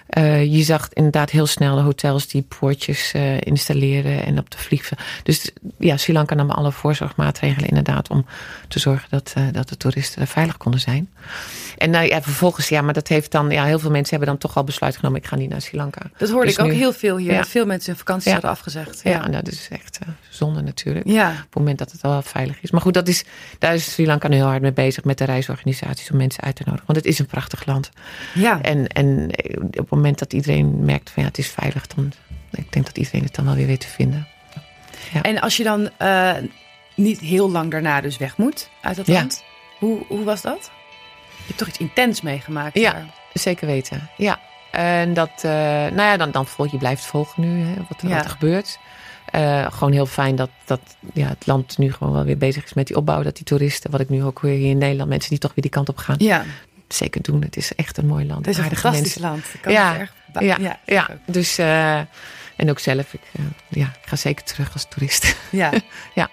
Eh, je zag inderdaad heel snel de hotels die poortjes eh, installeren en op de vliegen. Dus ja, Sri Lanka nam alle voorzorgmaatregelen inderdaad om te zorgen dat, eh, dat de toeristen er veilig konden zijn. En nou ja, vervolgens, ja, maar dat heeft dan, ja, heel veel mensen hebben dan toch al besluit genomen, ik ga niet naar Sri Lanka. Dat hoorde Dus ik ook heel veel hier. Ja. Veel mensen hun vakanties Ja. hadden afgezegd. Ja, Ja. nou, dat is echt eh, zonde natuurlijk. ja. Op het moment dat het wel veilig is. Maar goed, dat is, daar is Sri Lanka nu heel hard mee bezig met de reisorganisaties om mensen uit te nodigen. Want het is een prachtig land. ja. En, en eh, op het moment dat iedereen merkt van ja, het is veilig, dan ik denk dat iedereen het dan wel weer weet te vinden. En als je dan eh, niet heel lang daarna dus weg moet uit dat Ja. land. Hoe, hoe was dat? Je hebt toch iets intens meegemaakt Ja. daar. Zeker weten. Ja. En dat, eh, nou ja, dan, dan volg je blijft volgen nu, hè, wat, er, Ja. wat er gebeurt. Eh, gewoon heel fijn dat, dat ja, het land nu gewoon wel weer bezig is met die opbouw. Dat die toeristen, wat ik nu ook weer hier in Nederland, mensen die toch weer die kant op gaan. Ja, Zeker doen. Het is echt een mooi land. het is een fantastisch mensen. land. Kan Ja. erg Ja, ja, dus eh, en ook zelf, ik, ja, ik ga zeker terug als toerist. ja. Ja.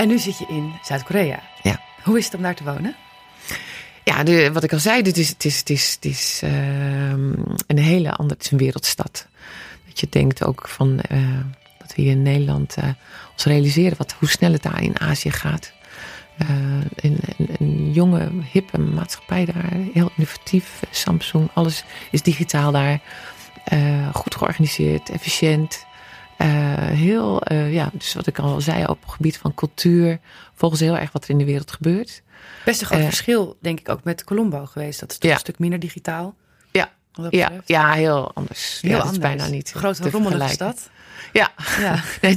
En nu zit je in Zuid-Korea. Ja. Hoe is het om daar te wonen? Ja, de, wat ik al zei, dit is, het is, het is, het is ehm, een hele andere, het is een wereldstad. Dat je denkt ook van, dat we hier in Nederland eh, ons realiseren wat, hoe snel het daar in Azië gaat. Eh, een, een, een jonge, hippe maatschappij daar, heel innovatief. Samsung, alles is digitaal daar. Goed georganiseerd, efficiënt. Eh, heel, eh, ja, dus wat ik al zei, op het gebied van cultuur. Volgen ze heel erg wat er in de wereld gebeurt. Best een groot Eh. verschil, denk ik, ook met Colombo geweest. Dat is toch Ja. een stuk minder digitaal. Ja. Ja, ja, heel anders. Heel ja, dat anders. is bijna niet Grote te rommelige stad. Ja, Ja.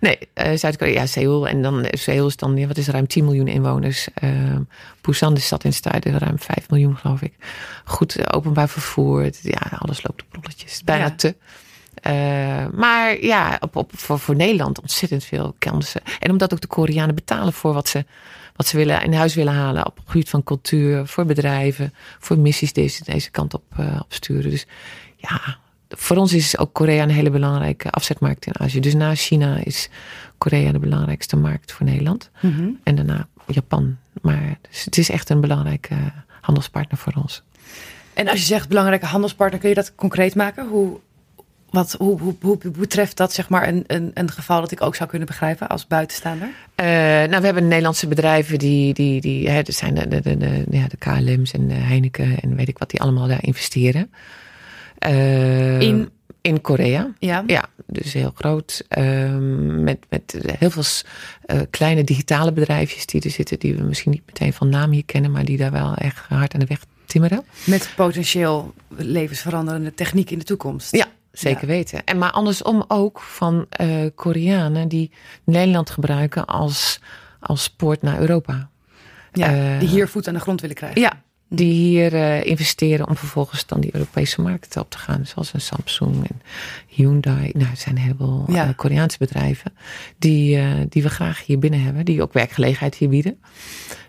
nee, Zuid-Korea, ja, Seoul. En dan Seoul is dan, wat is er, ruim 10 miljoen inwoners. Uh, Busan, de stad in stijden, ruim 5 miljoen geloof ik. Goed openbaar vervoer. Ja, alles loopt op rolletjes. Bijna te. Eh, maar ja, op, op, voor, voor Nederland ontzettend veel kansen. En omdat ook de Koreanen betalen voor wat ze, wat ze willen in huis willen halen. Op het gebied van cultuur, voor bedrijven, voor missies deze, deze kant op, eh, op sturen. Dus ja, voor ons is ook Korea een hele belangrijke afzetmarkt in Azië. Dus na China is Korea de belangrijkste markt voor Nederland. Mhm. En daarna Japan. Maar dus het is echt een belangrijke handelspartner voor ons. En als je zegt belangrijke handelspartner, kun je dat concreet maken? Hoe, wat, hoe, hoe, hoe betreft dat zeg maar een, een, een geval dat ik ook zou kunnen begrijpen als buitenstaander? Eh, nou, we hebben Nederlandse bedrijven die, die, die hè, dat zijn de, de, de, de, ja, de KLM's en de Heineken en weet ik wat, die allemaal daar investeren. Eh, In? in Korea. Ja. Ja, dus heel groot. Ehm, met, met heel veel eh, kleine digitale bedrijfjes die er zitten, die we misschien niet meteen van naam hier kennen, maar die daar wel echt hard aan de weg timmeren. Met potentieel levensveranderende techniek in de toekomst. Ja, zeker weten. En maar andersom ook van eh, Koreanen die Nederland gebruiken als, als poort naar Europa. Ja, Eh, die hier voet aan de grond willen krijgen. Ja, die hier eh, investeren om vervolgens dan die Europese markten op te gaan. Zoals een Samsung en Hyundai. Nou, het zijn heel veel Ja. Koreaanse bedrijven die, die we graag hier binnen hebben. Die ook werkgelegenheid hier bieden.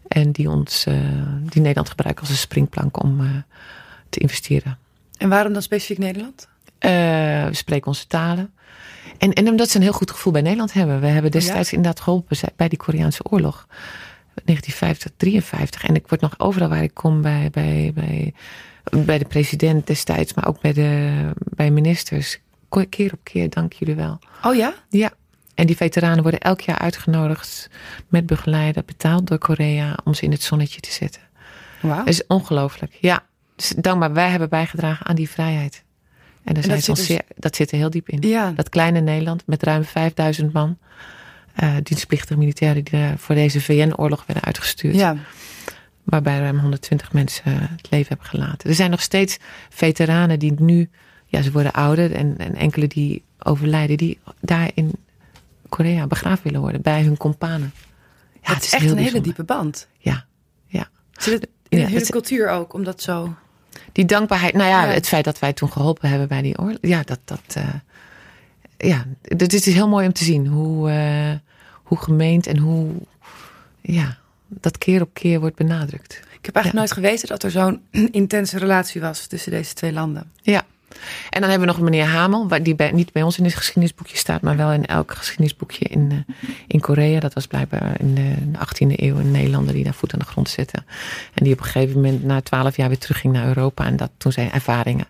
En die, ons, die Nederland gebruikt als een springplank om te investeren. En waarom dan specifiek Nederland? We spreken onze talen. En, en omdat ze een heel goed gevoel bij Nederland hebben. We hebben destijds inderdaad geholpen bij die Koreaanse oorlog. 1950, 53. En ik word nog overal waar ik kom bij, bij, bij, bij de president destijds, maar ook bij de bij ministers. Keer op keer, dank jullie wel. Oh ja? Ja. En die veteranen worden elk jaar uitgenodigd met begeleider, betaald door Korea, om ze in het zonnetje te zetten. Wauw. Dat is ongelooflijk. Ja. Dus dankbaar, wij hebben bijgedragen aan die vrijheid. En, daar dat, zit dus... zeer, dat zit er heel diep in. Ja. Dat kleine Nederland met ruim 5000 man. Uh, dienstplichtige militairen die voor deze VN-oorlog werden uitgestuurd. Ja. Waarbij ruim 120 mensen het leven hebben gelaten. Er zijn nog steeds veteranen die nu, ja, ze worden ouder en, en enkele die overlijden, die daar in Korea begraafd willen worden bij hun kompanen. Ja, het is, echt een hele diepe band. Ja, ja. Zit het in de hele cultuur ook, om dat zo die dankbaarheid, nou ja, het feit dat wij toen geholpen hebben bij die oorlog. Ja, dat, dat, uh, ja, dit is heel mooi om te zien hoe, uh, hoe gemeend en hoe, ja, dat keer op keer wordt benadrukt. Ik heb eigenlijk nooit geweten dat er zo'n intense relatie was tussen deze twee landen. Ja. En dan hebben we nog meneer Hamel, die bij, niet bij ons in het geschiedenisboekje staat, maar wel in elk geschiedenisboekje in, uh, in Korea. Dat was blijkbaar in de, 18e eeuw een Nederlander die daar voet aan de grond zette. En die op een gegeven moment na twaalf jaar weer terugging naar Europa. En dat toen zijn ervaringen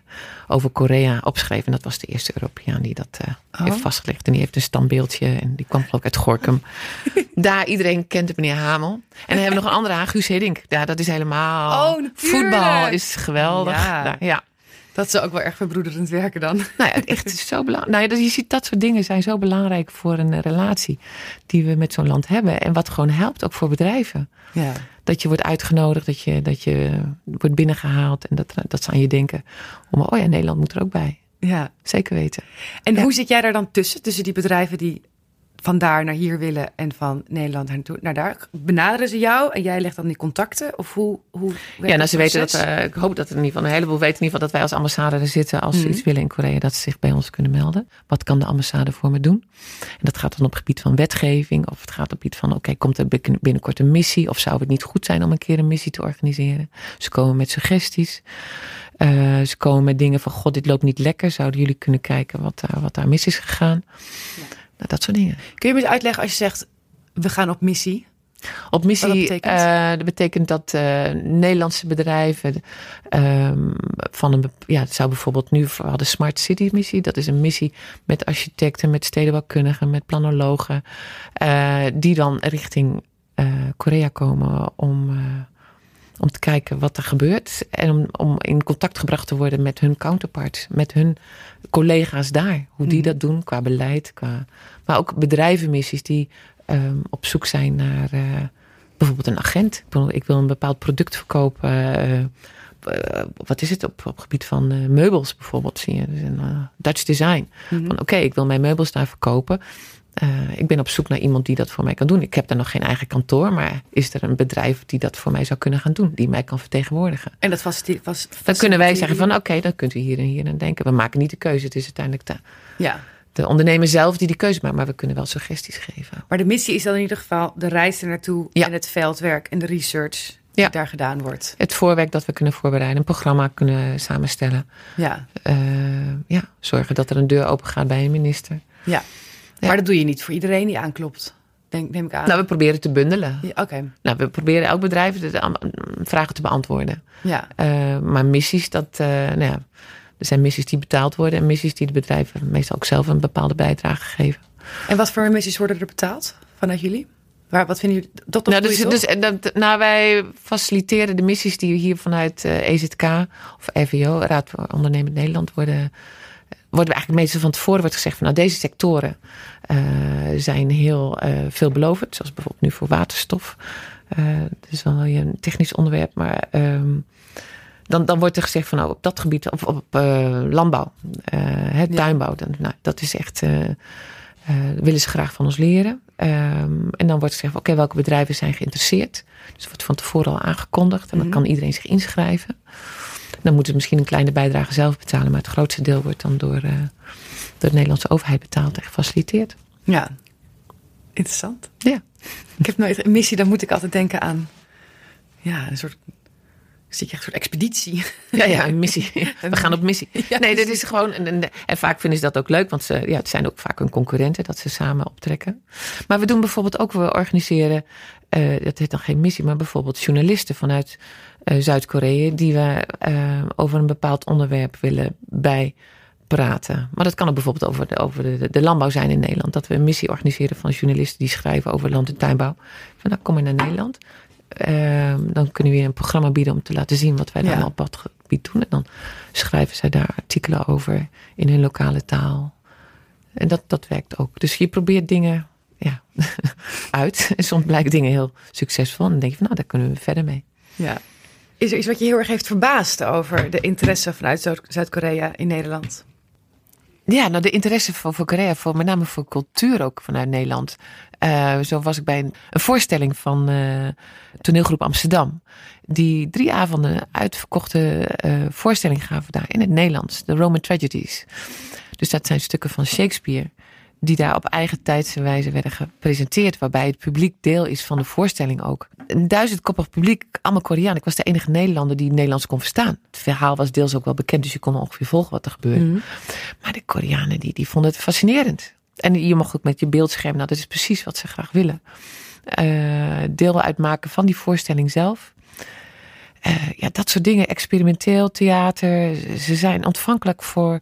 over Korea opschreef. En dat was de eerste Europeaan die dat uh, oh. heeft vastgelegd. En die heeft een standbeeldje en die kwam ook uit Gorkum. daar, iedereen kent meneer Hamel. En dan hebben we nog een andere, Guus Hiddink. Ja, dat is helemaal... Oh, voetbal is geweldig. Ja. Daar, ja. Dat ze ook wel erg verbroederend werken dan. Nou ja, echt is zo belangrijk. Nou ja, je ziet dat soort dingen zijn zo belangrijk voor een relatie die we met zo'n land hebben. En wat gewoon helpt ook voor bedrijven. Ja. Dat je wordt uitgenodigd, dat je, dat je wordt binnengehaald en dat, dat ze aan je denken. Om, oh ja, Nederland moet er ook bij. Ja. Zeker weten. En hoe zit jij daar dan tussen? Tussen die bedrijven die van daar naar hier willen en van Nederland naar, naar daar. Benaderen ze jou en jij legt dan die contacten? Of hoe, hoe ja, nou, ze weten dat, uh, ik hoop dat in ieder geval een heleboel weten in ieder geval dat wij als ambassade er zitten als ze mhm. iets willen in Korea, dat ze zich bij ons kunnen melden. Wat kan de ambassade voor me doen? En dat gaat dan op het gebied van wetgeving of het gaat op het gebied van, oké, komt er binnenkort een missie of zou het niet goed zijn om een keer een missie te organiseren? Ze komen met suggesties. Uh, ze komen met dingen van, god, dit loopt niet lekker. Zouden jullie kunnen kijken wat daar, wat daar mis is gegaan? Ja. Nou, dat soort dingen. Kun je me eens uitleggen als je zegt, we gaan op missie? Op missie, dat betekent? Uh, dat betekent dat uh, Nederlandse bedrijven uh, van een, ja, het zou bijvoorbeeld nu, we hadden Smart City missie. Dat is een missie met architecten, met stedenbouwkundigen, met planologen. Uh, die dan richting Korea komen om om te kijken wat er gebeurt. En om, om in contact gebracht te worden met hun counterparts. Met hun collega's daar. Hoe die mhm. dat doen qua beleid. Qua, maar ook bedrijvenmissies die um, op zoek zijn naar uh, bijvoorbeeld een agent. Ik wil een bepaald product verkopen. Uh, wat is het op, op gebied van uh, meubels bijvoorbeeld zie je. Dus een, Dutch design. Mm Van oké, ik wil mijn meubels daar verkopen. Uh, ik ben op zoek naar iemand die dat voor mij kan doen. Ik heb daar nog geen eigen kantoor, maar is er een bedrijf die dat voor mij zou kunnen gaan doen, die mij kan vertegenwoordigen? En dat was, die, was dan kunnen wij zeggen van oké, dan kunt u hier en hier aan denken. We maken niet de keuze, het is uiteindelijk de, ja. de ondernemer zelf die die keuze maakt, maar we kunnen wel suggesties geven. Maar de missie is dan in ieder geval de reis er naartoe ja. en het veldwerk en de research die ja. daar gedaan wordt. Het voorwerk dat we kunnen voorbereiden, een programma kunnen samenstellen. Ja. Uh, ja, zorgen dat er een deur open gaat bij een minister. Ja. Maar dat doe je niet voor iedereen die aanklopt. Denk, neem ik aan. Nou, we proberen te bundelen. Ja, Oké. Nou, we proberen elk bedrijf de, vragen te beantwoorden. Ja. Uh, maar missies, dat, uh, nou ja, er zijn missies die betaald worden en missies die de bedrijven meestal ook zelf een bepaalde bijdrage geven. En wat voor missies worden er betaald vanuit jullie? Waar, wat vinden jullie? Dat, nou, dus, dus, dat, nou, wij faciliteren de missies die hier vanuit uh, eh, EZK of RVO, Raad voor Ondernemend Nederland, worden worden we eigenlijk meestal van tevoren wordt gezegd van nou deze sectoren uh, zijn heel uh, veelbelovend. Zoals bijvoorbeeld nu voor waterstof. Uh, dat is wel een technisch onderwerp, maar um, dan, dan wordt er gezegd van nou op dat gebied, of op landbouw, het tuinbouw, dan, nou, dat is echt, willen ze graag van ons leren. Um, en dan wordt gezegd oké, welke bedrijven zijn geïnteresseerd. Dus wordt van tevoren al aangekondigd en dan mhm. kan iedereen zich inschrijven. Dan moeten ze misschien een kleine bijdrage zelf betalen, maar het grootste deel wordt dan door, uh, door de Nederlandse overheid betaald en gefaciliteerd. Ja, interessant. Ja. Ik heb nooit een missie, dan moet ik altijd denken aan Ja, een soort zie je echt een soort expeditie. Ja, ja, een missie. We gaan op missie. nee, dat is gewoon. En, vaak vinden ze dat ook leuk, want ze, ja, het zijn ook vaak hun concurrenten dat ze samen optrekken. Maar we doen bijvoorbeeld ook, we organiseren, uh, dat heet dan geen missie, maar bijvoorbeeld journalisten vanuit Zuid-Korea die we uh, over een bepaald onderwerp willen bij praten. Maar dat kan ook bijvoorbeeld over, de, over de, de, landbouw zijn in Nederland. Dat we een missie organiseren van journalisten die schrijven over land- en tuinbouw. Van nou, kom maar naar Nederland. Ehm, dan kunnen we een programma bieden om te laten zien wat wij dan op dat gebied doen. En dan schrijven zij daar artikelen over in hun lokale taal. En dat, dat werkt ook. Dus je probeert dingen ja, uit. En soms blijken dingen heel succesvol. En dan denk je van nou, daar kunnen we verder mee. Ja. Is er iets wat je heel erg heeft verbaasd over de interesse vanuit Zuid-Korea in Nederland? Ja, nou de interesse voor, voor Korea, voor, met name voor cultuur ook vanuit Nederland. Uh, zo was ik bij een, een voorstelling van uh, toneelgroep Amsterdam. Die drie avonden uitverkochte uh, voorstelling gaven daar in het Nederlands. De Roman Tragedies. Dus dat zijn stukken van Shakespeare die daar op eigen tijdse wijze werden gepresenteerd. Waarbij het publiek deel is van de voorstelling ook. Een duizendkoppig publiek, allemaal Koreaan. Ik was de enige Nederlander die Nederlands kon verstaan. Het verhaal was deels ook wel bekend, dus je kon ongeveer volgen wat er gebeurde. Mm. Maar de Koreanen die, die vonden het fascinerend. En je mag ook met je beeldscherm, nou dat is precies wat ze graag willen. Uh, deel uitmaken van die voorstelling zelf. Uh, ja, dat soort dingen, experimenteel theater. Ze zijn ontvankelijk voor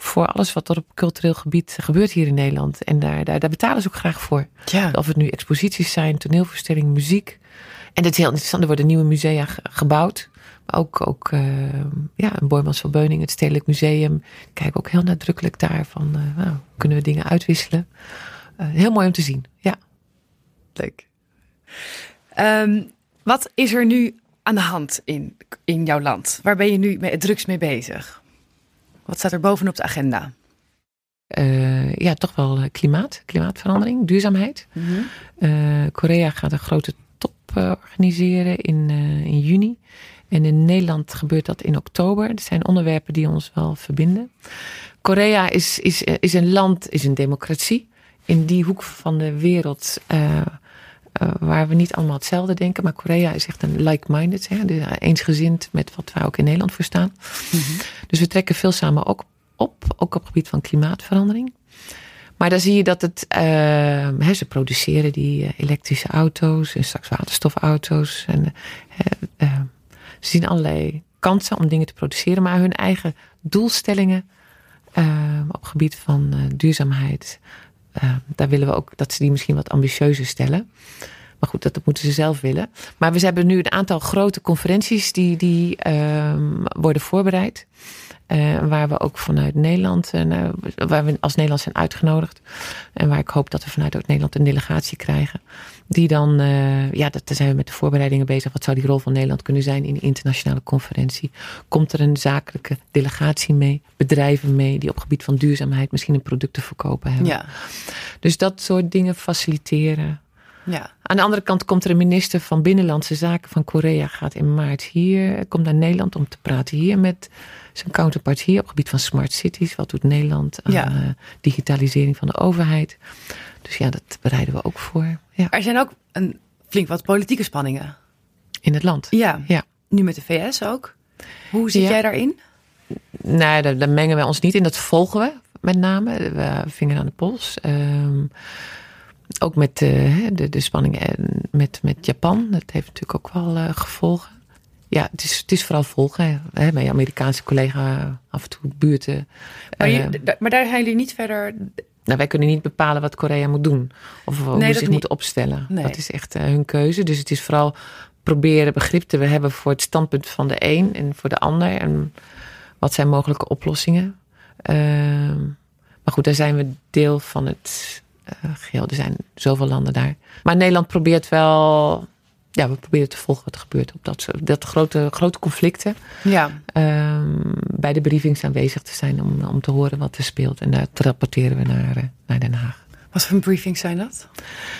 voor alles wat er op cultureel gebied gebeurt hier in Nederland. En daar, daar, daar betalen ze ook graag voor. Ja. Of het nu exposities zijn, toneelvoorstellingen, muziek. En het is heel interessant, er worden nieuwe musea gebouwd. Maar ook, ook uh, ja, een Boymans van Beuning, het Stedelijk Museum. Kijk ook heel nadrukkelijk daar van, uh, nou, kunnen we dingen uitwisselen. Uh, heel mooi om te zien, ja. Leuk. Um, wat is er nu aan de hand in, in jouw land? Waar ben je nu mee, het drugs mee bezig? Wat staat er bovenop de agenda? Uh, ja, toch wel eh, klimaat, klimaatverandering, duurzaamheid. Mm -hmm. Korea gaat een grote top organiseren in, in juni. En in Nederland gebeurt dat in oktober. Er zijn onderwerpen die ons wel verbinden. Korea is, is, is een land, is een democratie. In die hoek van de wereld uh, waar we niet allemaal hetzelfde denken. Maar Korea is echt een like-minded. Dus eensgezind met wat wij ook in Nederland voor staan. Mm -hmm. Dus we trekken veel samen ook op. Ook op het gebied van klimaatverandering. Maar dan zie je dat het, uh, hè, ze produceren die elektrische auto's en straks waterstofauto's. En, ze zien allerlei kansen om dingen te produceren, maar hun eigen doelstellingen op het gebied van duurzaamheid, uh, daar willen we ook dat ze die misschien wat ambitieuzer stellen. Maar goed, dat, dat moeten ze zelf willen. Maar we hebben nu een aantal grote conferenties die, die uh, worden voorbereid. Uh, waar we ook vanuit Nederland, uh, waar we als Nederland zijn uitgenodigd. En waar ik hoop dat we vanuit ook Nederland een delegatie krijgen. Die dan, uh, ja, dat, daar zijn we met de voorbereidingen bezig. Wat zou die rol van Nederland kunnen zijn in een internationale conferentie? Komt er een zakelijke delegatie mee, bedrijven mee, die op gebied van duurzaamheid misschien een product te verkopen hebben? Ja. Dus dat soort dingen faciliteren. Ja. Aan de andere kant komt er een minister van Binnenlandse Zaken van Korea, gaat in maart hier, komt naar Nederland om te praten hier met zijn counterpart hier op het gebied van smart cities. Wat doet Nederland aan ja. uh, digitalisering van de overheid? Dus ja, dat bereiden we ook voor. Ja. Er zijn ook een, flink wat politieke spanningen. In het land? Ja. ja. Nu met de VS ook. Hoe zit ja. jij daarin? Nou, daar, daar, mengen wij ons niet in. Dat volgen we met name. We vinger aan de pols. Um, ook met uh, de, de spanningen met, met Japan. Dat heeft natuurlijk ook wel uh, gevolgen. Ja, het is, het is vooral volgen. Hè, mijn Amerikaanse collega af en toe buurten. Maar, je, uh, maar daar zijn jullie niet verder nou, wij kunnen niet bepalen wat Korea moet doen. Of hoe ze zich moet opstellen. Nee. Dat is echt uh, hun keuze. Dus het is vooral proberen begrip te hebben voor het standpunt van de een en voor de ander. En wat zijn mogelijke oplossingen. Uh, maar goed, daar zijn we deel van het uh, geheel. Er zijn zoveel landen daar. Maar Nederland probeert wel ja, we proberen te volgen wat er gebeurt op dat, dat grote, grote conflicten. Ja. Um, bij de briefings aanwezig te zijn om, om te horen wat er speelt. En daar rapporteren we naar, uh, naar Den Haag. Wat voor briefings zijn dat?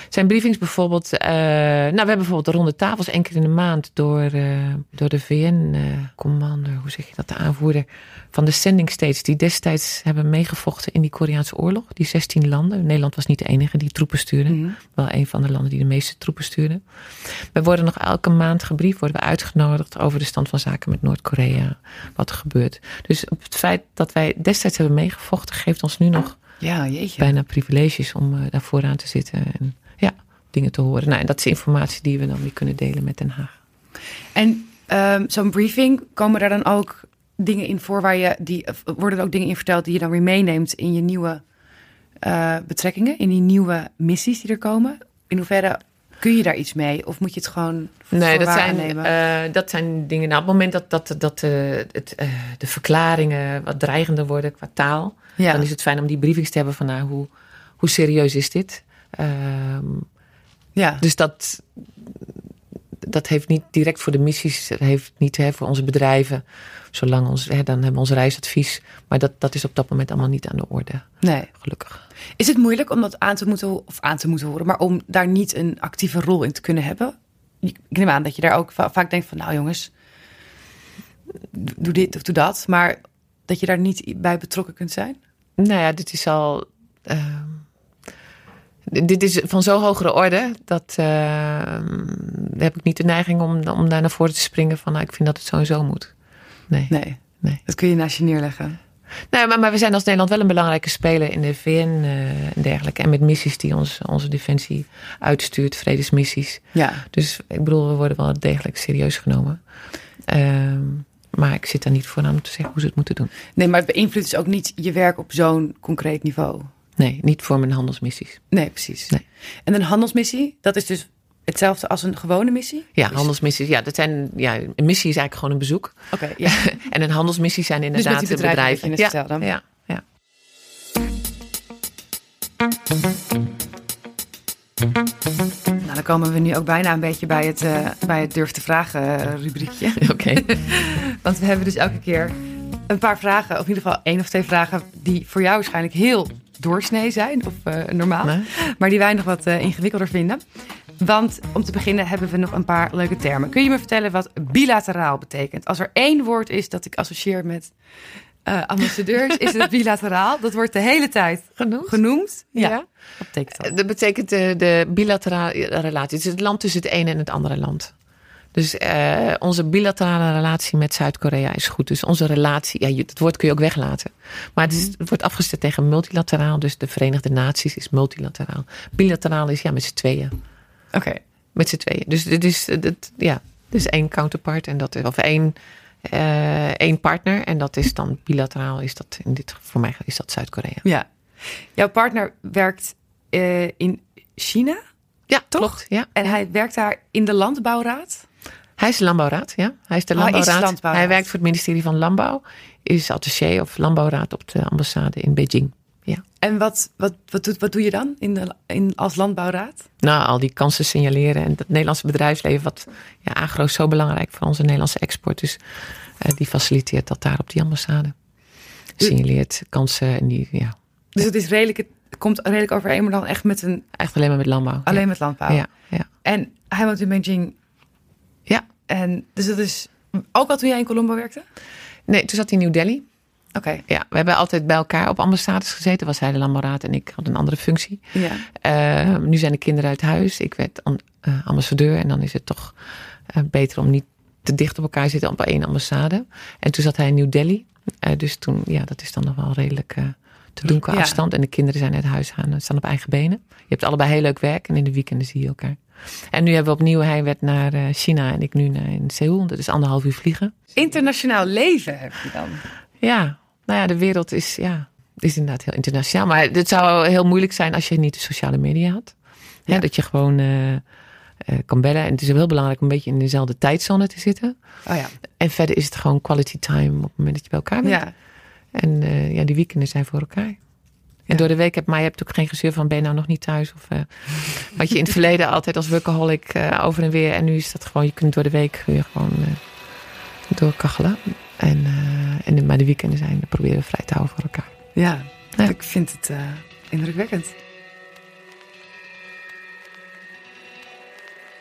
Zijn briefings bijvoorbeeld. Uh, nou, we hebben bijvoorbeeld de ronde tafels één keer in de maand door, uh, door de VN-commander, hoe zeg je dat, de aanvoerder van de sending states, die destijds hebben meegevochten in die Koreaanse oorlog. Die 16 landen. Nederland was niet de enige die troepen stuurde. Mm -hmm. Wel een van de landen die de meeste troepen stuurden. We worden nog elke maand gebriefd, worden we uitgenodigd over de stand van zaken met Noord-Korea. Wat er gebeurt. Dus op het feit dat wij destijds hebben meegevochten, geeft ons nu nog ja, jeetje. bijna privileges om uh, daar vooraan te zitten en ja, dingen te horen. Nou, en dat is informatie die we dan weer kunnen delen met Den Haag. En um, zo'n briefing, komen daar dan ook dingen in voor waar je die worden er ook dingen in verteld die je dan weer meeneemt in je nieuwe uh, betrekkingen, in die nieuwe missies die er komen? In hoeverre kun je daar iets mee? Of moet je het gewoon Nee, dat zijn, uh, dat zijn dingen. Nou, op het moment dat, dat, dat uh, het, uh, de verklaringen wat dreigender worden qua taal, ja. dan is het fijn om die briefings te hebben van nou, hoe, hoe serieus is dit? Um, ja. Dus dat, dat heeft niet direct voor de missies, dat heeft niet hè, voor onze bedrijven. Zolang ons, hè, dan hebben we ons reisadvies. Maar dat, dat is op dat moment allemaal niet aan de orde. Nee. Gelukkig. Is het moeilijk om dat aan te moeten, of aan te moeten horen, maar om daar niet een actieve rol in te kunnen hebben? Ik neem aan dat je daar ook vaak denkt van, nou jongens, doe dit of doe dat. Maar dat je daar niet bij betrokken kunt zijn? Nou ja, dit is al. Uh, dit is van zo hogere orde dat uh, heb ik niet de neiging om, om daar naar voren te springen van nou, ik vind dat het zo en zo moet. Nee. nee. nee. Dat kun je naast je neerleggen. Nee, maar, maar we zijn als Nederland wel een belangrijke speler in de VN uh, en dergelijke. En met missies die ons, onze defensie uitstuurt, vredesmissies. Ja. Dus ik bedoel, we worden wel degelijk serieus genomen. Uh, maar ik zit daar niet voor aan om te zeggen hoe ze het moeten doen. Nee, maar het beïnvloedt dus ook niet je werk op zo'n concreet niveau. Nee, niet voor mijn handelsmissies. Nee, precies. Nee. En een handelsmissie, dat is dus hetzelfde als een gewone missie? Ja, handelsmissies. Ja, dat zijn, ja, een missie is eigenlijk gewoon een bezoek. Oké, ja. en een handelsmissie zijn inderdaad dus met die bedrijven. bedrijven. Ja, ja, ja. Nou, dan komen we nu ook bijna een beetje bij het, uh, bij het durf te vragen uh, rubriekje. Oké. Want we hebben dus elke keer een paar vragen, of in ieder geval één of twee vragen, die voor jou waarschijnlijk heel doorsnee zijn, of uh, normaal, nee. maar die wij nog wat ingewikkelder vinden. Want om te beginnen hebben we nog een paar leuke termen. Kun je me vertellen wat bilateraal betekent? Als er één woord is dat ik associeer met uh, ambassadeurs, is het bilateraal. Dat wordt de hele tijd genoemd. genoemd. Ja. ja. Wat betekent dat? Dat betekent de, de bilaterale relatie. Het is het land tussen het ene en het andere land. Dus uh, onze bilaterale relatie met Zuid-Korea is goed. Dus onze relatie, ja, het woord kun je ook weglaten. Maar het, is, het wordt afgezet tegen multilateraal. Dus de Verenigde Naties is multilateraal. Bilateraal is ja met z'n tweeën. Oké. Okay. Met z'n tweeën. Dus dit is, dit, ja, is één counterpart en dat is, of één, uh, één partner. En dat is dan bilateraal, is dat in dit voor mij is dat Zuid-Korea. Ja. Jouw partner werkt uh, in China? Ja, toch? Klopt, ja. En hij werkt daar in de landbouwraad? Hij is de landbouwraad, ja. Hij is de landbouwraad. Oh, landbouwraad. hij werkt voor het ministerie van Landbouw. Is attaché of landbouwraad op de ambassade in Beijing. Ja. En wat, wat, wat, doet, wat doe je dan in de, in, als landbouwraad? Nou, al die kansen signaleren. En het Nederlandse bedrijfsleven, wat ja, agro is zo belangrijk voor onze Nederlandse export. Dus uh, die faciliteert dat daar op die ambassade. Signaleert kansen en die, ja. Dus het is redelijk, het komt redelijk overeen, maar dan echt met een... Echt alleen maar met landbouw. Alleen ja. met landbouw. Ja, ja. En hij woont in Beijing. Ja. En dus dat is ook al toen jij in Colombo werkte? Nee, toen zat hij in New Delhi. Oké. Okay. Ja, we hebben altijd bij elkaar op ambassades gezeten. Was hij de landbouwraad en ik had een andere functie. Ja. Uh, nu zijn de kinderen uit huis. Ik werd uh, ambassadeur en dan is het toch uh, beter om niet te dicht op elkaar te zitten op één ambassade. En toen zat hij in New Delhi. dus toen, ja, dat is dan nog wel redelijk te doen qua ja. afstand. En de kinderen zijn uit huis gaan, staan op eigen benen. Je hebt allebei heel leuk werk en in de weekenden zie je elkaar. En nu hebben we opnieuw, hij werd naar China en ik nu naar in Seoul. Dat is anderhalf uur vliegen. Internationaal leven heb je dan? Ja, nou ja, de wereld is, ja, is inderdaad heel internationaal. Maar het zou heel moeilijk zijn als je niet de sociale media had. Ja. Dat je gewoon uh, uh, kan bellen. En het is heel belangrijk om een beetje in dezelfde tijdzone te zitten. Oh ja. En verder is het gewoon quality time op het moment dat je bij elkaar bent. Ja. En uh, ja, die weekenden zijn voor elkaar. En door de week heb, maar je hebt ook geen gezeur van ben je nou nog niet thuis? Of, uh, wat je in het verleden altijd als workaholic eh, over en weer. En nu is dat gewoon, je kunt door de week weer gewoon uh, doorkachelen. En, en, maar de weekenden zijn, proberen we vrij te houden voor elkaar. Ja, ja. ik vind het indrukwekkend.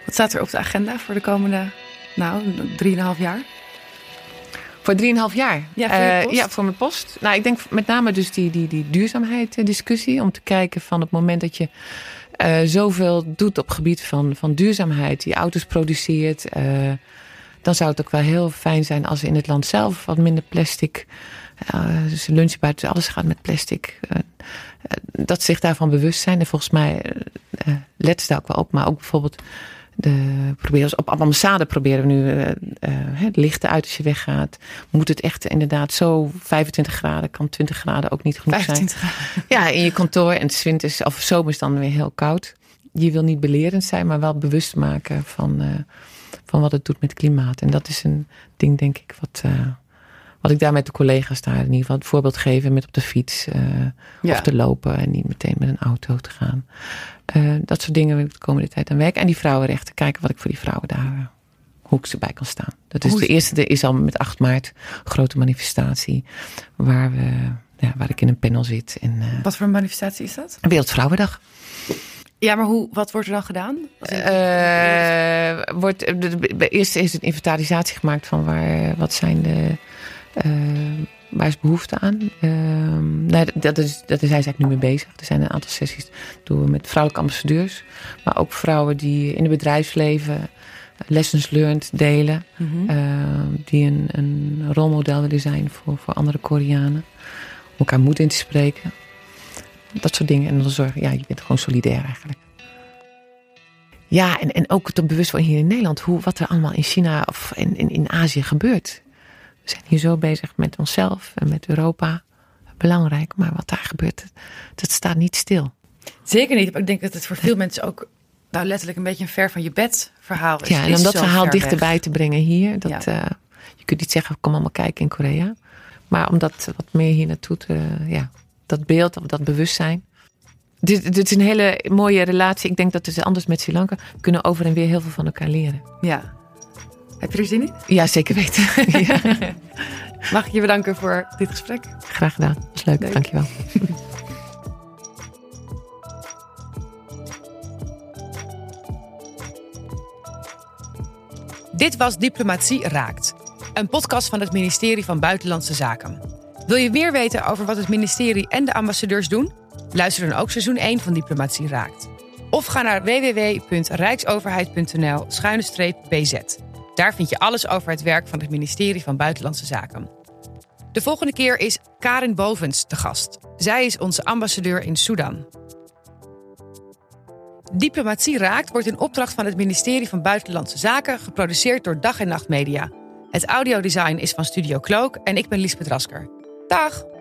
Wat staat er op de agenda voor de komende, nou, 3,5 jaar? Voor 3,5 jaar? Ja, voor, uh, ja, voor mijn post. Nou, ik denk met name dus die, die, die duurzaamheid discussie. Om te kijken van het moment dat je uh, zoveel doet op gebied van, van duurzaamheid. Die auto's produceert. Uh, dan zou het ook wel heel fijn zijn als in het land zelf wat minder plastic. dus alles gaat met plastic. dat ze zich daarvan bewust zijn. En volgens mij let ze daar ook wel op. Maar ook bijvoorbeeld de, proberen, op ambassade proberen we nu uh, uh, het lichten uit als je weggaat. Moet het echt inderdaad zo 25 graden, kan 20 graden ook niet genoeg 25 zijn. Graden. Ja, in je kantoor en het winters of zomers dan weer heel koud. Je wil niet belerend zijn, maar wel bewust maken van, uh, van wat het doet met het klimaat. En dat is een ding, denk ik, wat, wat ik daar met de collega's daar in ieder geval het voorbeeld geven met op de fiets ja. of te lopen en niet meteen met een auto te gaan. Uh, dat soort dingen wil ik de komende tijd aan werken. En die vrouwenrechten, kijken wat ik voor die vrouwen daar, uh, hoe ik ze bij kan staan. Dat is de eerste, er is al met 8 maart grote manifestatie. Waar, we, ja, waar ik in een panel zit. En, uh, wat voor een manifestatie is dat? Wereldvrouwendag. Ja, maar hoe, wat wordt er dan gedaan? Uh, wordt, eerst is een inventarisatie gemaakt van waar, wat zijn de waar is behoefte aan? Uh, nee, dat, is, dat is, hij eigenlijk nu mee bezig. Er zijn een aantal sessies doen we met vrouwelijke ambassadeurs. Maar ook vrouwen die in het bedrijfsleven lessons learned delen. Mm -hmm. uh, die een, een rolmodel willen zijn voor, voor andere Koreanen. Om elkaar moed in te spreken. Dat soort dingen. En dan zorgen, ja, je bent gewoon solidair eigenlijk. Ja, en, en ook het bewustwording hier in Nederland. Hoe, wat er allemaal in China of in, in, in Azië gebeurt. We zijn hier zo bezig met onszelf en met Europa. Belangrijk, maar wat daar gebeurt, dat staat niet stil. Zeker niet. Ik denk dat het voor veel mensen ook nou, letterlijk een beetje een ver van je bed verhaal is. Ja, en om dat verhaal dichterbij te brengen hier. Dat, ja. uh, je kunt niet zeggen, kom allemaal kijken in Korea. Maar om dat wat meer hier naartoe te, ja, dat beeld of dat bewustzijn. Dit, dit is een hele mooie relatie. Ik denk dat we anders met Sri Lanka kunnen over en weer heel veel van elkaar leren. Ja, heb je er zin in? Ja, zeker weten. ja. Mag ik je bedanken voor dit gesprek? Graag gedaan. Dat was leuk. leuk. Dankjewel. Dit was Diplomatie Raakt, een podcast van het ministerie van Buitenlandse Zaken. Wil je meer weten over wat het ministerie en de ambassadeurs doen? Luister dan ook seizoen 1 van Diplomatie Raakt. Of ga naar www.rijksoverheid.nl-bz. Daar vind je alles over het werk van het ministerie van Buitenlandse Zaken. De volgende keer is Karin Bovens te gast. Zij is onze ambassadeur in Sudan. Diplomatie Raakt wordt in opdracht van het ministerie van Buitenlandse Zaken geproduceerd door Dag en Nacht Media. Het audiodesign is van Studio Cloak en ik ben Liesbeth Rasker. Dag!